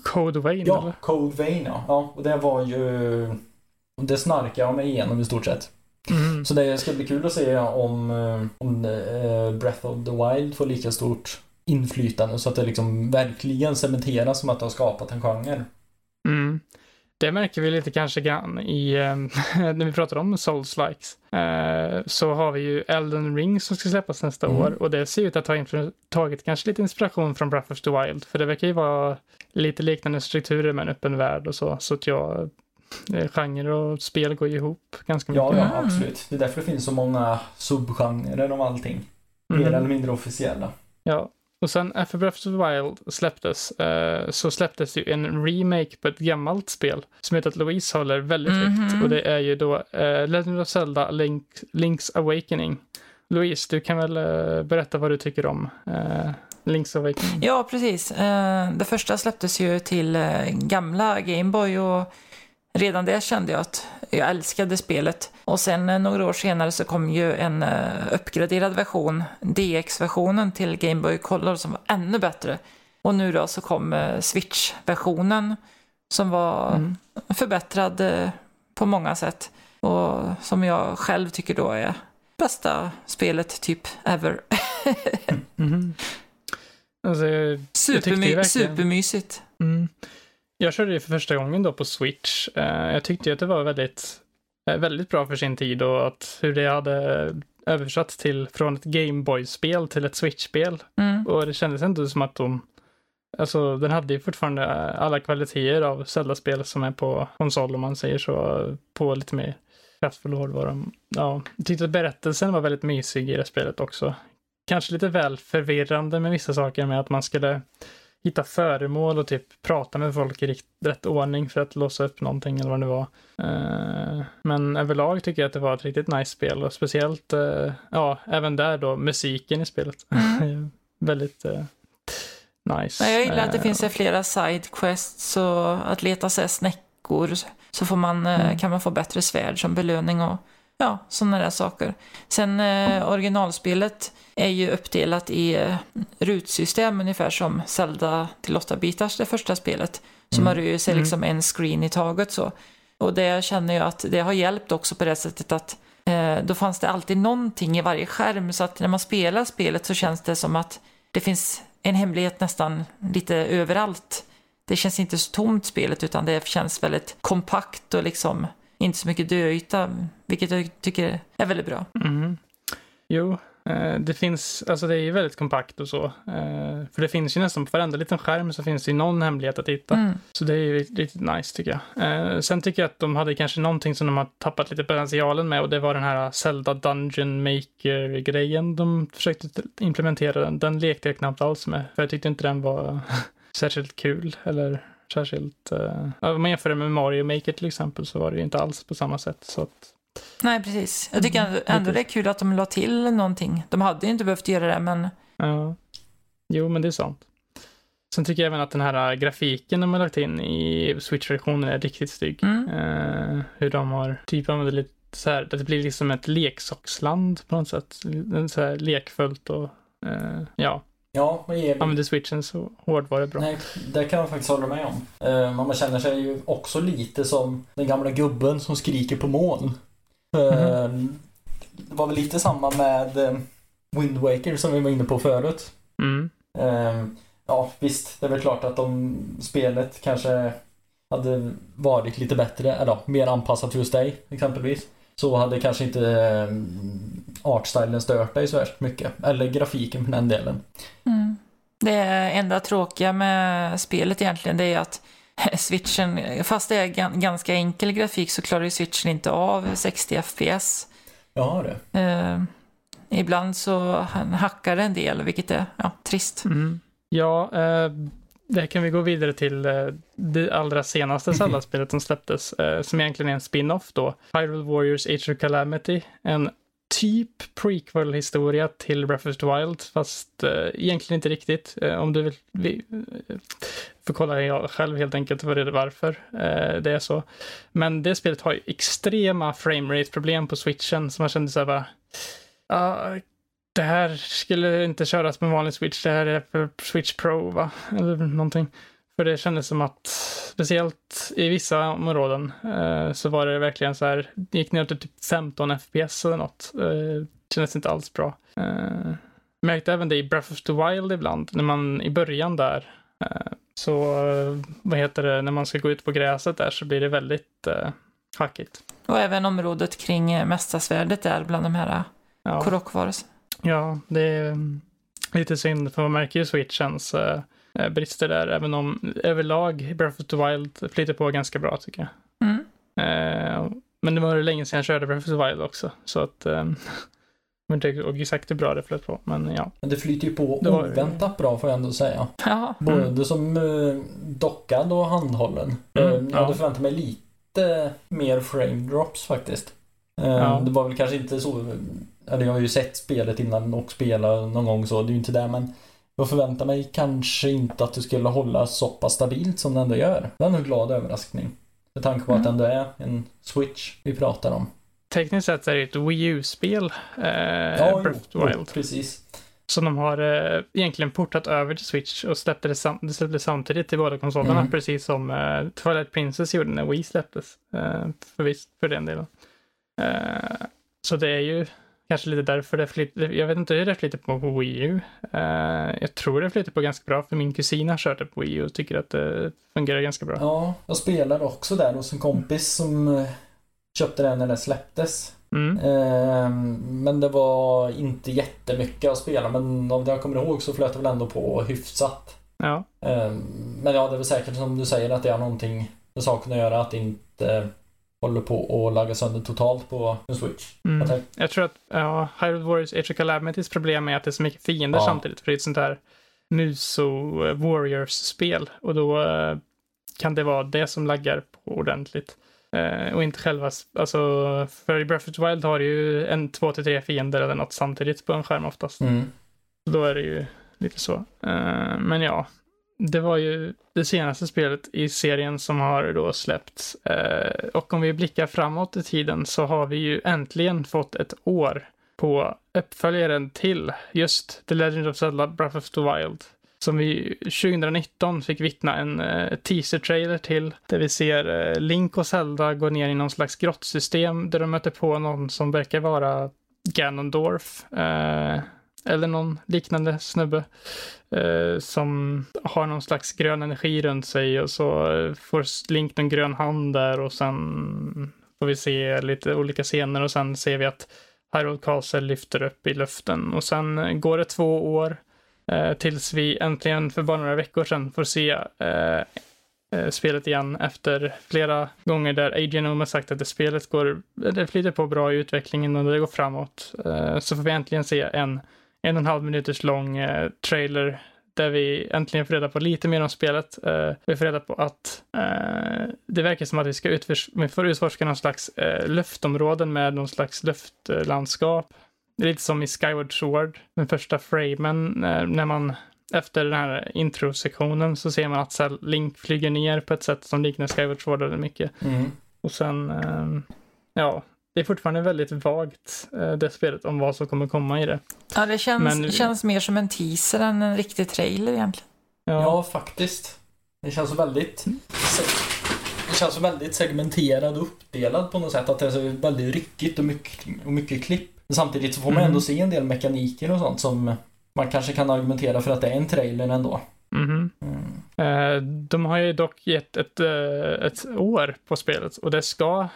Code Vein Ja, eller? Code Vein ja. ja. Och det var ju... Det snarkar jag mig igenom i stort sett. Mm. Så det ska bli kul att se om, eh, om eh, Breath of the Wild får lika stort inflytande så att det liksom verkligen cementeras som att det har skapat en genre. Det märker vi lite kanske grann i, äh, när vi pratar om Souls-likes. Äh, så har vi ju Elden Ring som ska släppas nästa mm. år och det ser ut att ha tagit kanske lite inspiration från Breath of the Wild. För det verkar ju vara lite liknande strukturer med en öppen värld och så. Så att jag, eh, genre och spel går ju ihop ganska mycket. Ja, ja, absolut. Det är därför det finns så många subgenrer om allting. Mer mm. eller mindre officiella. Ja, och sen efter Breath of the Wild släpptes uh, så släpptes ju en remake på ett gammalt spel som heter att Louise håller väldigt mm -hmm. högt. Och det är ju då uh, Legend of Zelda Link, Link's Awakening. Louise, du kan väl uh, berätta vad du tycker om Link's Awakening? Ja, precis. det första släpptes ju till gamla Gameboy och redan det kände jag att jag älskade spelet. Och sen eh, några år senare så kom ju en uh, uppgraderad version, DX-versionen till Game Boy Color som var ännu bättre. Och nu då så kom uh, Switch-versionen som var mm. förbättrad på många sätt. Och som jag själv tycker då är bästa spelet typ ever. mm. alltså, Supermy supermysigt. Mm. Jag körde det för första gången då på Switch. Eh, jag tyckte att det var väldigt, eh, väldigt bra för sin tid och att hur det hade översatt till från ett Gameboy-spel till ett Switch-spel. Mm. Och det kändes ändå som att de, alltså den hade ju fortfarande alla kvaliteter av Zelda-spel som är på konsol om man säger så, på lite mer kraftfull hårdvara. Ja, jag tyckte att berättelsen var väldigt mysig i det spelet också. Kanske lite väl förvirrande med vissa saker med att man skulle hitta föremål och typ prata med folk i rätt ordning för att låsa upp någonting eller vad det var. Uh, men överlag tycker jag att det var ett riktigt nice spel och speciellt, uh, ja, även där då musiken i spelet. Mm. Väldigt uh, nice. jag gillar att det finns flera sidequests och att leta sig snäckor så får man, mm. kan man få bättre svärd som belöning och ja, sådana där saker. Sen originalspelet är ju uppdelat i eh, rutsystem ungefär som Zelda till 8-bitars, det första spelet. Så mm. man rör sig mm. liksom en screen i taget så. Och det känner jag att det har hjälpt också på det sättet att eh, då fanns det alltid någonting i varje skärm så att när man spelar spelet så känns det som att det finns en hemlighet nästan lite överallt. Det känns inte så tomt spelet utan det känns väldigt kompakt och liksom inte så mycket döyta, vilket jag tycker är väldigt bra. Mm. Jo, Eh, det finns, alltså det är ju väldigt kompakt och så. Eh, för det finns ju nästan på varenda liten skärm så finns det ju någon hemlighet att hitta. Mm. Så det är ju riktigt nice tycker jag. Eh, sen tycker jag att de hade kanske någonting som de har tappat lite potentialen med och det var den här Zelda Dungeon Maker-grejen de försökte implementera. Den, den lekte jag knappt alls med. För jag tyckte inte den var särskilt kul eller särskilt... om man jämför det med Mario Maker till exempel så var det ju inte alls på samma sätt. Så att Nej, precis. Jag tycker ändå, ändå det är kul att de la till någonting. De hade ju inte behövt göra det, men... Ja. Jo, men det är sant. Sen tycker jag även att den här äh, grafiken de har lagt in i Switch-versionen är riktigt snygg. Mm. Uh, hur de har typ använder lite så här, det blir liksom ett leksaksland på något sätt. Så här lekfullt och uh, ja. Ja, och är... Använder switchen så hårdvara bra. Nej, det kan jag faktiskt hålla med om. Uh, man känner sig ju också lite som den gamla gubben som skriker på moln. Mm. Det var väl lite samma med eh, Wind Waker som vi var inne på förut. Mm. Eh, ja, visst, det är väl klart att om spelet kanske hade varit lite bättre, eller mer anpassat för just dig exempelvis. Så hade kanske inte eh, artstylen stört dig så värst mycket. Eller grafiken för den delen. Mm. Det enda tråkiga med spelet egentligen det är att switchen, fast det är ganska enkel grafik så klarar ju switchen inte av 60 FPS. Ja, det. Eh, ibland så hackar det en del, vilket är ja, trist. Mm. Ja, eh, det kan vi gå vidare till eh, det allra senaste Zelda-spelet som släpptes, eh, som egentligen är en spin-off då. Hyrule Warriors Age of Calamity. En typ prequel-historia till Breath of the Wild, fast eh, egentligen inte riktigt. Om du vill vi, får kolla jag själv helt enkelt vad det är varför det är så. Men det spelet har ju extrema framerate-problem på switchen, så man kände så här bara, uh, det här skulle inte köras med vanlig switch, det här är för switch pro va? Eller någonting. För det kändes som att, speciellt i vissa områden, eh, så var det verkligen så här, det gick ner till typ 15 FPS eller något. Eh, kändes inte alls bra. Eh, märkte även det i Breath of the Wild ibland, när man i början där, eh, så vad heter det, när man ska gå ut på gräset där så blir det väldigt eh, hackigt. Och även området kring eh, Mästarsvärdet där bland de här ja. korokvarelserna. Ja, det är mm, lite synd för man märker ju switchens äh, brister där, även om överlag Breath of the Wild flyter på ganska bra tycker jag. Mm. Äh, men det var länge sedan jag körde Breath of the Wild också, så att äh, men inte exakt hur bra det flöt på, men ja. Men det flyter ju på var... oväntat bra får jag ändå säga. Ja. Både mm. som uh, dockad och handhållen. Mm, uh, jag hade förväntat mig lite mer frame drops faktiskt. Uh, ja. Det var väl kanske inte så eller jag har ju sett spelet innan och spelat någon gång så det är ju inte det men jag förväntar mig kanske inte att det skulle hålla så pass stabilt som det ändå gör. Det är en glad överraskning. Med tanke på mm. att det ändå är en Switch vi pratar om. Tekniskt sett är det ett Wii U-spel, eh, ja, Breath of the Wild. Precis. Som de har eh, egentligen portat över till Switch och släppte det, sam släppte samtidigt till båda konsolerna, mm. precis som eh, Twilight Princess gjorde när Wii släpptes. Eh, för, visst, för den delen. Eh, så det är ju Kanske lite därför det flyter, jag vet inte hur det flyter på Wii U. Uh, jag tror det flyter på ganska bra för min kusin har kört det på Wii U och tycker att det fungerar ganska bra. Ja, jag spelade också där hos en kompis som uh, köpte den när den släpptes. Mm. Uh, men det var inte jättemycket att spela men det jag kommer ihåg så flöt det väl ändå på hyfsat. Ja. Men ja, det är väl säkert som du säger att det har någonting med saken att göra att inte håller på att lagga sönder totalt på en Switch. Mm. Jag, tror att ja, Hyrule Warriors Age of Calamity's problem är att det är så mycket fiender ja. samtidigt. För det är ett sånt här Muso Warriors-spel. Och då uh, kan det vara det som laggar på ordentligt. Uh, och inte själva, alltså för i Breath of the Wild har du ju en, två till tre fiender eller något samtidigt på en skärm oftast. Mm. då är det ju lite så. Uh, men ja, det var ju det senaste spelet i serien som har då släppts. Eh, och om vi blickar framåt i tiden så har vi ju äntligen fått ett år på uppföljaren till just The Legend of Zelda Breath of the Wild. Som vi 2019 fick vittna en eh, teaser-trailer till. Där vi ser eh, Link och Zelda gå ner i någon slags grottsystem där de möter på någon som verkar vara Ganondorf. Eh, eller någon liknande snubbe eh, som har någon slags grön energi runt sig och så eh, får Link en grön hand där och sen får vi se lite olika scener och sen ser vi att Hyrule Castle lyfter upp i luften och sen eh, går det två år eh, tills vi äntligen för bara några veckor sedan får se eh, eh spelet igen efter flera gånger där Adrian har sagt att det spelet går, det flyter på bra i utvecklingen och det går framåt. Så får vi äntligen se en en och en halv minuters lång eh, trailer där vi äntligen får reda på lite mer om spelet. Eh, vi får reda på att eh, det verkar som att vi ska utfors vi får utforska någon slags eh, luftområden med någon slags luftlandskap. Det är lite som i Skyward Sword, den första framen, när man efter den här introsektionen så ser man att Link flyger ner på ett sätt som liknar Skyward Sword väldigt mycket. Mm. Och sen, ja, det är fortfarande väldigt vagt, eh, det spelet, om vad som kommer komma i det. Ja, det känns, Men, känns mer som en teaser än en riktig trailer egentligen. Ja, ja faktiskt. Det känns så väldigt... Det känns så väldigt segmenterad och uppdelad på något sätt. Att det är så väldigt ryckigt och mycket, och mycket klipp. Samtidigt så får man ändå se en del mekaniker och sånt som man kanske kan argumentera för att det är en trailer ändå. Mm. Mm. De har ju dock gett ett, eh, ett år på spelet och det ska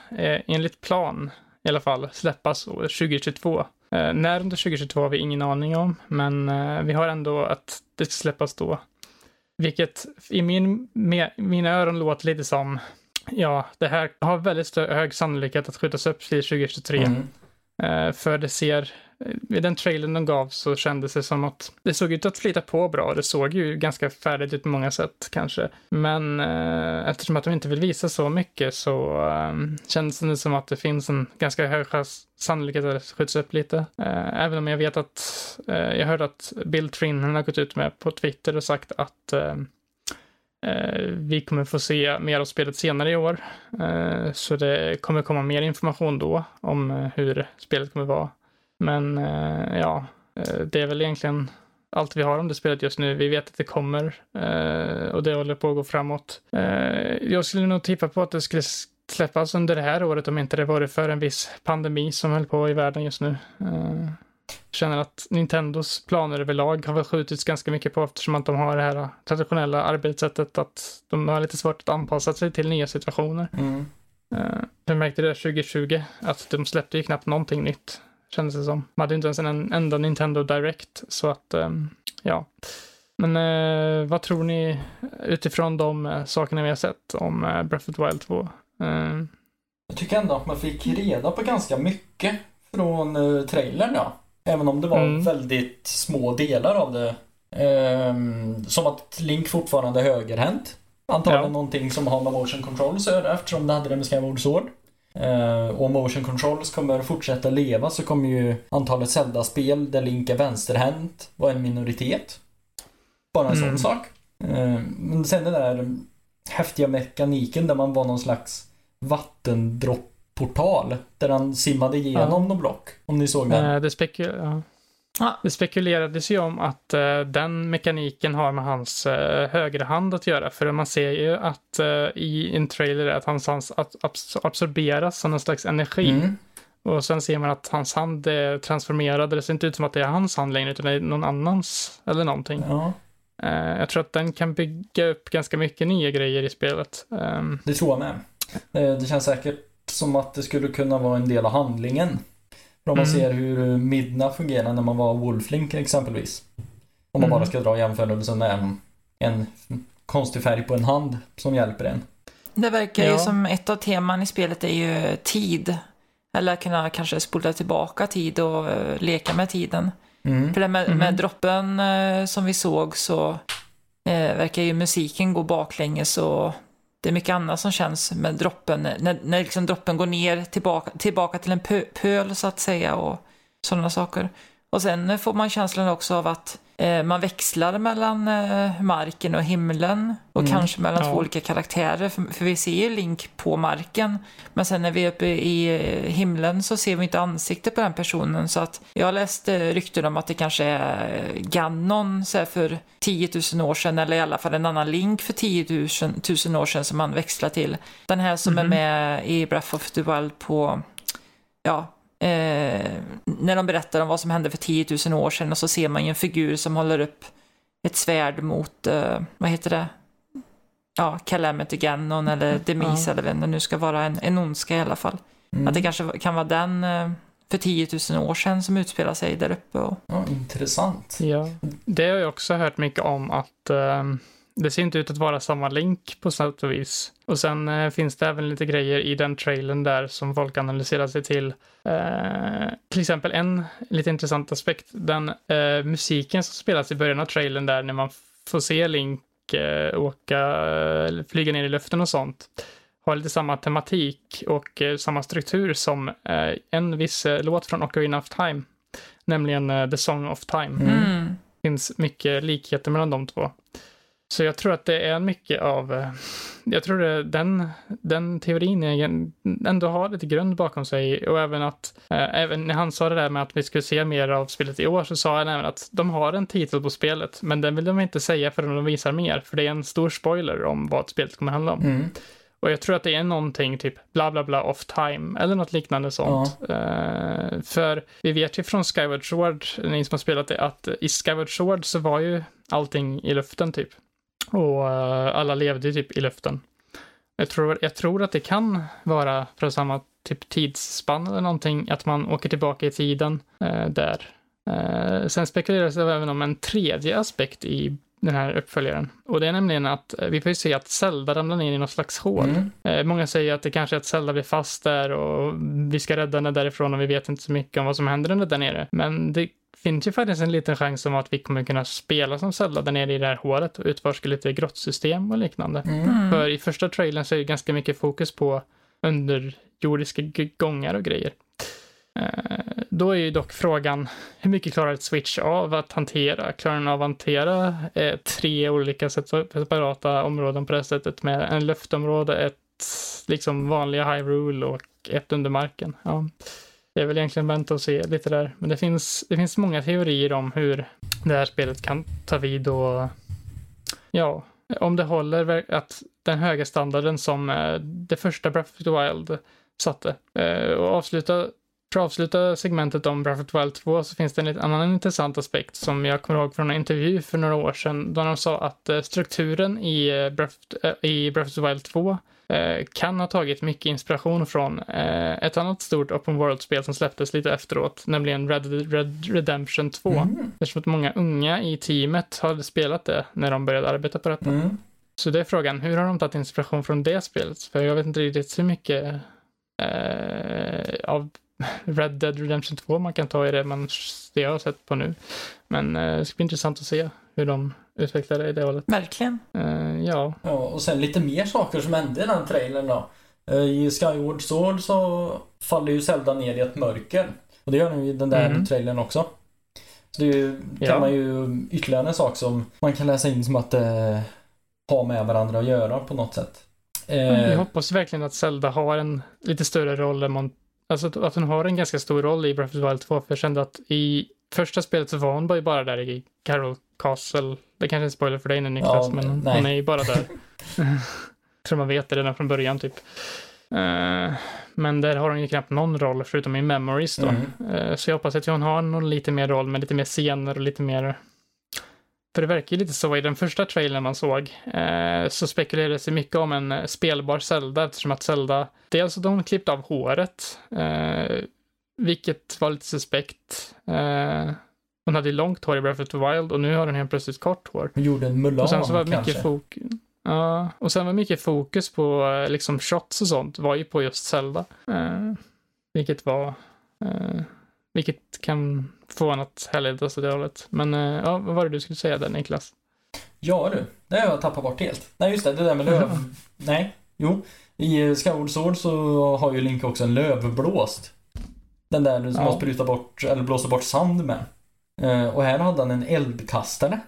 enligt plan i alla fall släppas år 2022. När under 2022 har vi ingen aning om, men vi har ändå att det ska släppas då. Vilket i min, med, mina öron låter lite som, ja, det här har väldigt hög sannolikhet att skjutas upp till 2023. Mm. För det ser Eh, i den trailern de gav så kändes det som att det såg ut att flyta på bra. Det såg ju ganska färdigt ut på många sätt kanske. Men eh, eftersom att de inte vill visa så mycket så eh, kändes det som att det finns en ganska hög chans sannolikhet att det skjuts upp lite. Eh, även om jag vet att eh, jag hörde att Bill Trinnen har gått ut med på Twitter och sagt att eh, eh, vi kommer få se mer av spelet senare i år. Eh, så det kommer komma mer information då om hur spelet kommer vara. Men eh, ja, eh, det är väl egentligen allt vi har om det spelet just nu. Vi vet att det kommer eh, och det håller på att gå framåt. jag skulle nog tippa på att det skulle släppas under det här året om inte det vore för en viss pandemi som höll på i världen just nu. Jag känner att Nintendos planer överlag har väl skjutits ganska mycket på eftersom att de har det här traditionella arbetssättet att de har lite svårt att anpassa sig till nya situationer. Mm. Jag märkte det 2020 att de släppte ju knappt någonting nytt kändes det som. De hade inte ens en enda Nintendo Direct, så att um, ja. Men uh, vad tror ni utifrån de uh, sakerna vi har sett om uh, Breath of the Wild 2? Jag tycker ändå att man fick reda på ganska mycket från uh, trailern ja. Även om det var mm. väldigt små delar av det. Um, som att Link fortfarande är högerhänt. Antagligen ja. någonting som har med motion control att göra eftersom det hade det med Skyward Sword. Uh, och motion controls kommer fortsätta leva så kommer ju antalet Zelda-spel där Link är vänsterhänt vara en minoritet. Bara en mm. sån sak. Uh, men sen den där häftiga mekaniken där man var någon slags vattendroppportal. Där han simmade igenom ja. någon block. Om ni såg den. Uh, det spekul ja. Det spekulerades ju om att uh, den mekaniken har med hans uh, högra hand att göra. För man ser ju att uh, i en trailer att hans hand absorberas som en slags energi. Mm. Och sen ser man att hans hand är transformerad. Det ser inte ut som att det är hans hand längre utan det är någon annans eller någonting. Ja. jag tror att den kan bygga upp ganska mycket nya grejer i spelet. Um, det tror jag med. det känns säkert som att det skulle kunna vara en del av handlingen. Om man mm. ser hur Midna fungerar när man var Wolflink exempelvis. Om man mm. bara ska dra jämförelsen med en, en konstig färg på en hand som hjälper en. Det verkar ja. ju som ett av teman i spelet är ju tid. Eller kunna kanske spola tillbaka tid och uh, leka med tiden. Mm. För det med, mm. med droppen uh, som vi såg så uh, verkar ju musiken gå baklänges och det är mycket annat som känns med droppen, när, när liksom droppen går ner tillbaka, tillbaka till en pö, pöl så att säga och sådana saker. Och sen får man känslan också av att eh, man växlar mellan eh, marken och himlen och mm. kanske mellan ja. två olika karaktärer. För, för, vi ser ju Link på marken, men sen när vi är uppe i eh, himlen så ser vi inte ansiktet på den personen. Så att jag läste rykten om att det kanske är Ganon så för 10 000 år sedan, eller i alla fall en annan Link för 10 000, 000 år sedan som man växlar till. Den här som mm. är med i Breath of the Wild på ja, eh, när de berättar om vad som hände för 10 000 år sedan och så ser man ju en figur som håller upp ett svärd mot, eh, vad heter det? Ja, Calamity Ganon eller Demise ja. eller vem det nu ska vara, en, en ondska i alla fall. Mm. Att det kanske kan vara den eh, för 10 000 år sedan som utspelar sig där uppe. Och... Ja, intressant. Ja, det har jag också hört mycket om att um det ser inte ut att vara samma link på sätt och vis. Och sen eh, finns det även lite grejer i den trailern där som folk analyserar sig till. Eh, till exempel en lite intressant aspekt, den eh, musiken som spelas i början av trailern där när man får se Link eh, åka, flyga ner i luften och sånt har lite samma tematik och eh, samma struktur som eh, en viss låt från Ocarina of Time, nämligen The Song of Time. Mm. Det finns mycket likheter mellan de två. Så jag tror att det är mycket av, eh, jag tror att den, den teorin ändå har lite grund bakom sig och även att, äh, även när han sa det där med att vi skulle se mer av spelet i år så sa han även att de har en titel på spelet, men den vill de inte säga förrän de visar mer, för det är en stor spoiler om vad spelet kommer handla om. Mm. Och jag tror att det är någonting typ bla bla bla off time eller något liknande sånt. Ja. Uh, för vi vet ju från Skyward Sword, ni som har spelat det, att i Skyward Sword så var ju allting i luften typ. Och uh, alla levde typ i luften. Jag tror, jag tror att det kan vara för samma typ tidsspann eller någonting, att man åker tillbaka i tiden uh, där. sen spekuleras det även om en tredje aspekt i den här uppföljaren. Och det är nämligen att eh, vi får ju se att Zelda ramlar ner i något slags hål. Mm. Eh, många säger att det kanske är att Zelda blir fast där och vi ska rädda henne därifrån och vi vet inte så mycket om vad som händer där nere. Men det finns ju faktiskt en liten chans om att vi kommer kunna spela som Zelda där nere i det här hålet och utforska lite grottsystem och liknande. Mm. För i första trailern så är det ganska mycket fokus på underjordiska gångar och grejer. Eh, då är ju dock frågan, hur mycket klarar ett switch av att hantera? Klarar den av att hantera eh, tre olika separata områden på det sättet med en luftområde, ett liksom vanliga Hyrule och ett under marken? Ja. Det är väl egentligen vänta och se lite där. Men det finns, det finns många teorier om hur det här spelet kan ta vid och ja, om det håller att den höga standarden som eh, det första Breath of the Wild satte. Eh, och avsluta för att avsluta segmentet om Breath of the Wild 2 så finns det en annan intressant aspekt som jag kommer ihåg från en intervju för några år sedan då de sa att eh, strukturen i Breath, i Breath of the Wild 2 kan ha tagit mycket inspiration från ett annat stort open world-spel som släpptes lite efteråt, nämligen Red Red Redemption 2. Mm. Eftersom att många unga i teamet hade spelat det när de började arbeta på detta. Mm. Så det är frågan, hur har de tagit inspiration från det spelet? För jag vet inte riktigt hur mycket eh, av Red Dead Redemption 2 man kan ta i det, man, det jag har sett på nu. Men eh, det ska bli intressant att se hur de utvecklar det i det hållet. Verkligen. Eh, ja. ja. Och sen lite mer saker som hände i den trailern då. Eh, I Skyward Sword så faller ju Zelda ner i ett mörker. Och det gör den ju i den där mm. trailern också. Så det kan ja. man ju ytterligare en sak som man kan läsa in som att eh, ha med varandra att göra på något sätt. Eh, jag hoppas verkligen att Zelda har en lite större roll än man Alltså att hon har en ganska stor roll i Breath of the Wild 2, för jag kände att i första spelet så var hon bara, bara där i Carol Castle. Det kanske är en spoiler för dig nu Niklas, ja, men nej. hon är ju bara där. tror man vet det redan från början typ. Uh, men där har hon ju knappt någon roll förutom i Memories då. Mm. Uh, så jag hoppas att hon har någon lite mer roll med lite mer scener och lite mer för det verkar ju lite så i den första trailern man såg eh, så spekulerades det mycket om en spelbar Zelda eftersom att Zelda, dels hade hon klippt av håret, eh, vilket var lite suspekt. Eh, hon hade långt hår i Breath of the Wild och nu har hon helt plötsligt kort hår. Hon gjorde en mulan och sen så var kanske? Mycket fokus, ja, och sen var mycket fokus på eh, liksom shots och sånt var ju på just Zelda. Eh, vilket var eh, vilket kan få en att härledas åt det hållet. Men eh, ja, vad var det du skulle säga där Niklas? Ja du, det har jag tappat bort helt. Nej just det, det där med löv. Nej, jo. I Skyward Sword så har ju Link också en lövblåst. Den där som ja. man sprutar bort, eller blåser bort sand med. Eh, och här hade han en eldkastare.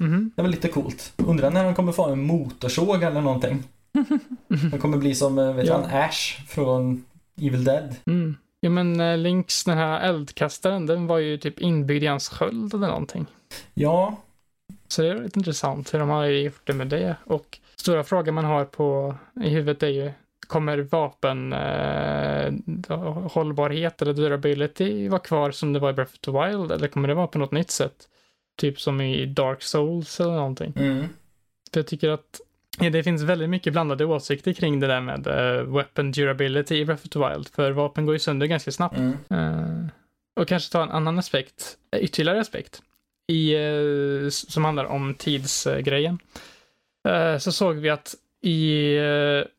Mm. Det var lite coolt. Undrar när han kommer få en motorsåg eller någonting. Han kommer bli som, eh, vet ja. han, Ash från Evil Dead. Mm. Ja men eh, Links den här eldkastaren, den var ju typ inbyggd i hans sköld eller någonting. Ja. Så det är lite intressant hur de har gjort det med det. Och stora frågan man har på i huvudet är ju, kommer vapen eh, hållbarhet eller durability vara kvar som det var i Breath of the Wild? Eller kommer det vara på något nytt sätt? Typ som i Dark Souls eller någonting. Mm. För jag tycker att Ja, det finns väldigt mycket blandade åsikter kring det där med uh, weapon durability i Breath of the Wild, för vapen går ju sönder ganska snabbt. Mm. Uh, och kanske ta en annan aspekt, eh, ytterligare aspekt, i, uh, som handlar om tidsgrejen. så såg vi att i,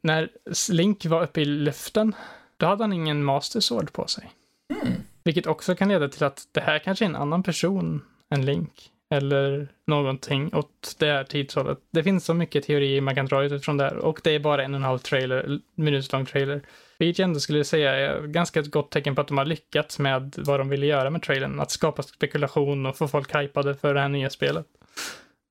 när Link var uppe i luften, då hade han ingen Master Sword på sig. Mm. Vilket också kan leda till att det här kanske är en annan person än Link eller någonting åt det här tidshållet. Det finns så mycket teorier man kan dra utifrån där och det är bara en och en halv trailer, minutslång trailer. Vilket jag ändå skulle säga är ganska ett gott tecken på att de har lyckats med vad de ville göra med trailern. Att skapa spekulation och få folk hypade för det här nya spelet.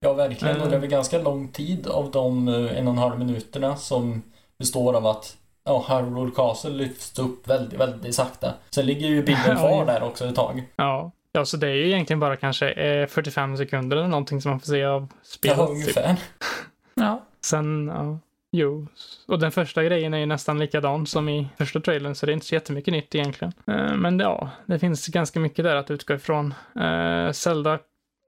Ja, verkligen. Och det är väl ganska lång tid av de eh, en och en halv minuterna som består av att ja, Hyrule Castle lyfts upp väldigt, väldigt sakta. Sen ligger ju bilden kvar där också ett tag. Ja, Ja, så det är ju egentligen bara kanske eh, 45 sekunder eller någonting som man får se av spelet. Ja, ungefär. ja. Sen, ja. Jo, och den första grejen är ju nästan likadan som i första trailern, så det är inte så jättemycket nytt egentligen. Men ja, det finns ganska mycket där att utgå ifrån. Zelda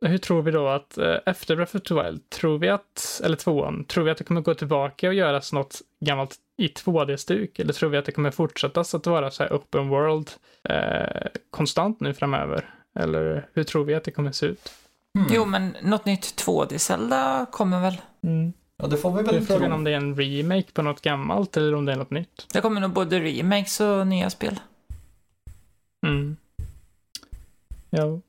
hur tror vi då att eh, efter Breath of the Wild, tror vi att, eller tvåan, tror vi att det kommer gå tillbaka och göras något gammalt i 2D-stuk? Eller tror vi att det kommer fortsätta att vara så här open world eh, konstant nu framöver? Eller hur tror vi att det kommer se ut? Mm. Jo, men något nytt 2D-Zelda kommer väl? Mm. Ja, det får vi väl tro. Frågan om det är en remake på något gammalt eller om det är något nytt. Det kommer nog både remakes och nya spel. Mm. Ja.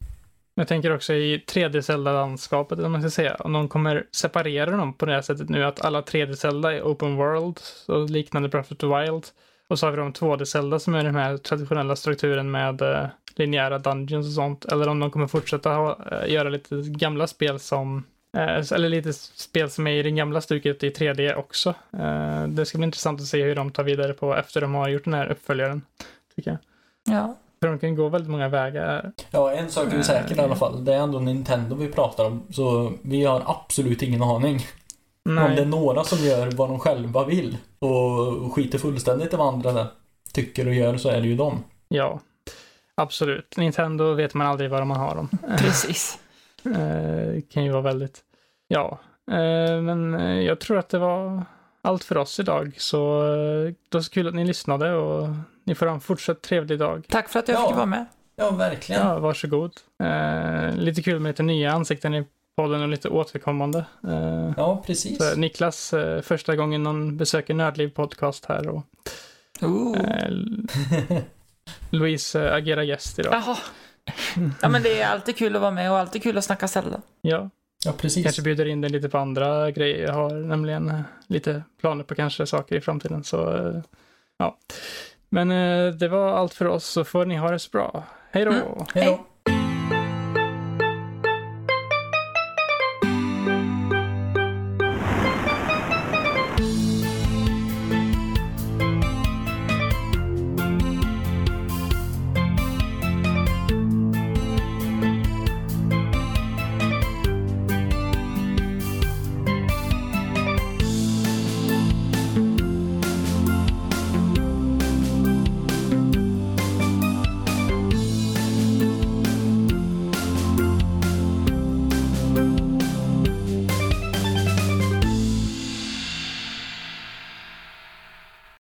Jag tänker också i 3D-Zelda-landskapet, om man ska säga, om de kommer separera dem på det här sättet nu, att alla 3D-Zelda är open world och liknande Breath of the Wild. Och så har vi de 2D-Zelda som är den här traditionella strukturen med eh, linjära dungeons och sånt. Eller om de kommer fortsätta ha, eh, göra lite gamla spel som eh, eller lite spel som är i det gamla stuket i 3D också. Eh, det ska bli intressant att se hur de tar vidare på efter de har gjort den här uppföljaren. Tycker jag. Ja. För de kan gå väldigt många vägar. Ja, en sak är säker i alla fall. Det är ändå Nintendo vi pratar om. Så vi har absolut ingen aning. Nej. Om det är några som gör vad de själva vill och skiter fullständigt i vad andra tycker och gör så är det ju dem. Ja, absolut. Nintendo vet man aldrig var man har dem. Precis. Det kan ju vara väldigt... Ja, eh, men jag tror att det var allt för oss idag. Så eh, det var så kul att ni lyssnade och ni får ha en fortsatt trevlig dag. Tack för att jag ja. fick vara med. Ja, verkligen. Ja, varsågod. Eh, lite kul med lite nya ansikten i podden och lite återkommande. Eh, ja, precis. Så Niklas, eh, första gången någon besöker Nördliv podcast här och eh, Louise eh, agerar gäst idag. Jaha. Ja, men det är alltid kul att vara med och alltid kul att snacka Zelda. Ja. Ja, precis. Kanske bjuder in dig lite på andra grejer. Jag har nämligen eh, lite planer på kanske saker i framtiden. Så eh, ja. Men det var allt för oss så får ni ha det så bra. Hej då! Mm. Hej då!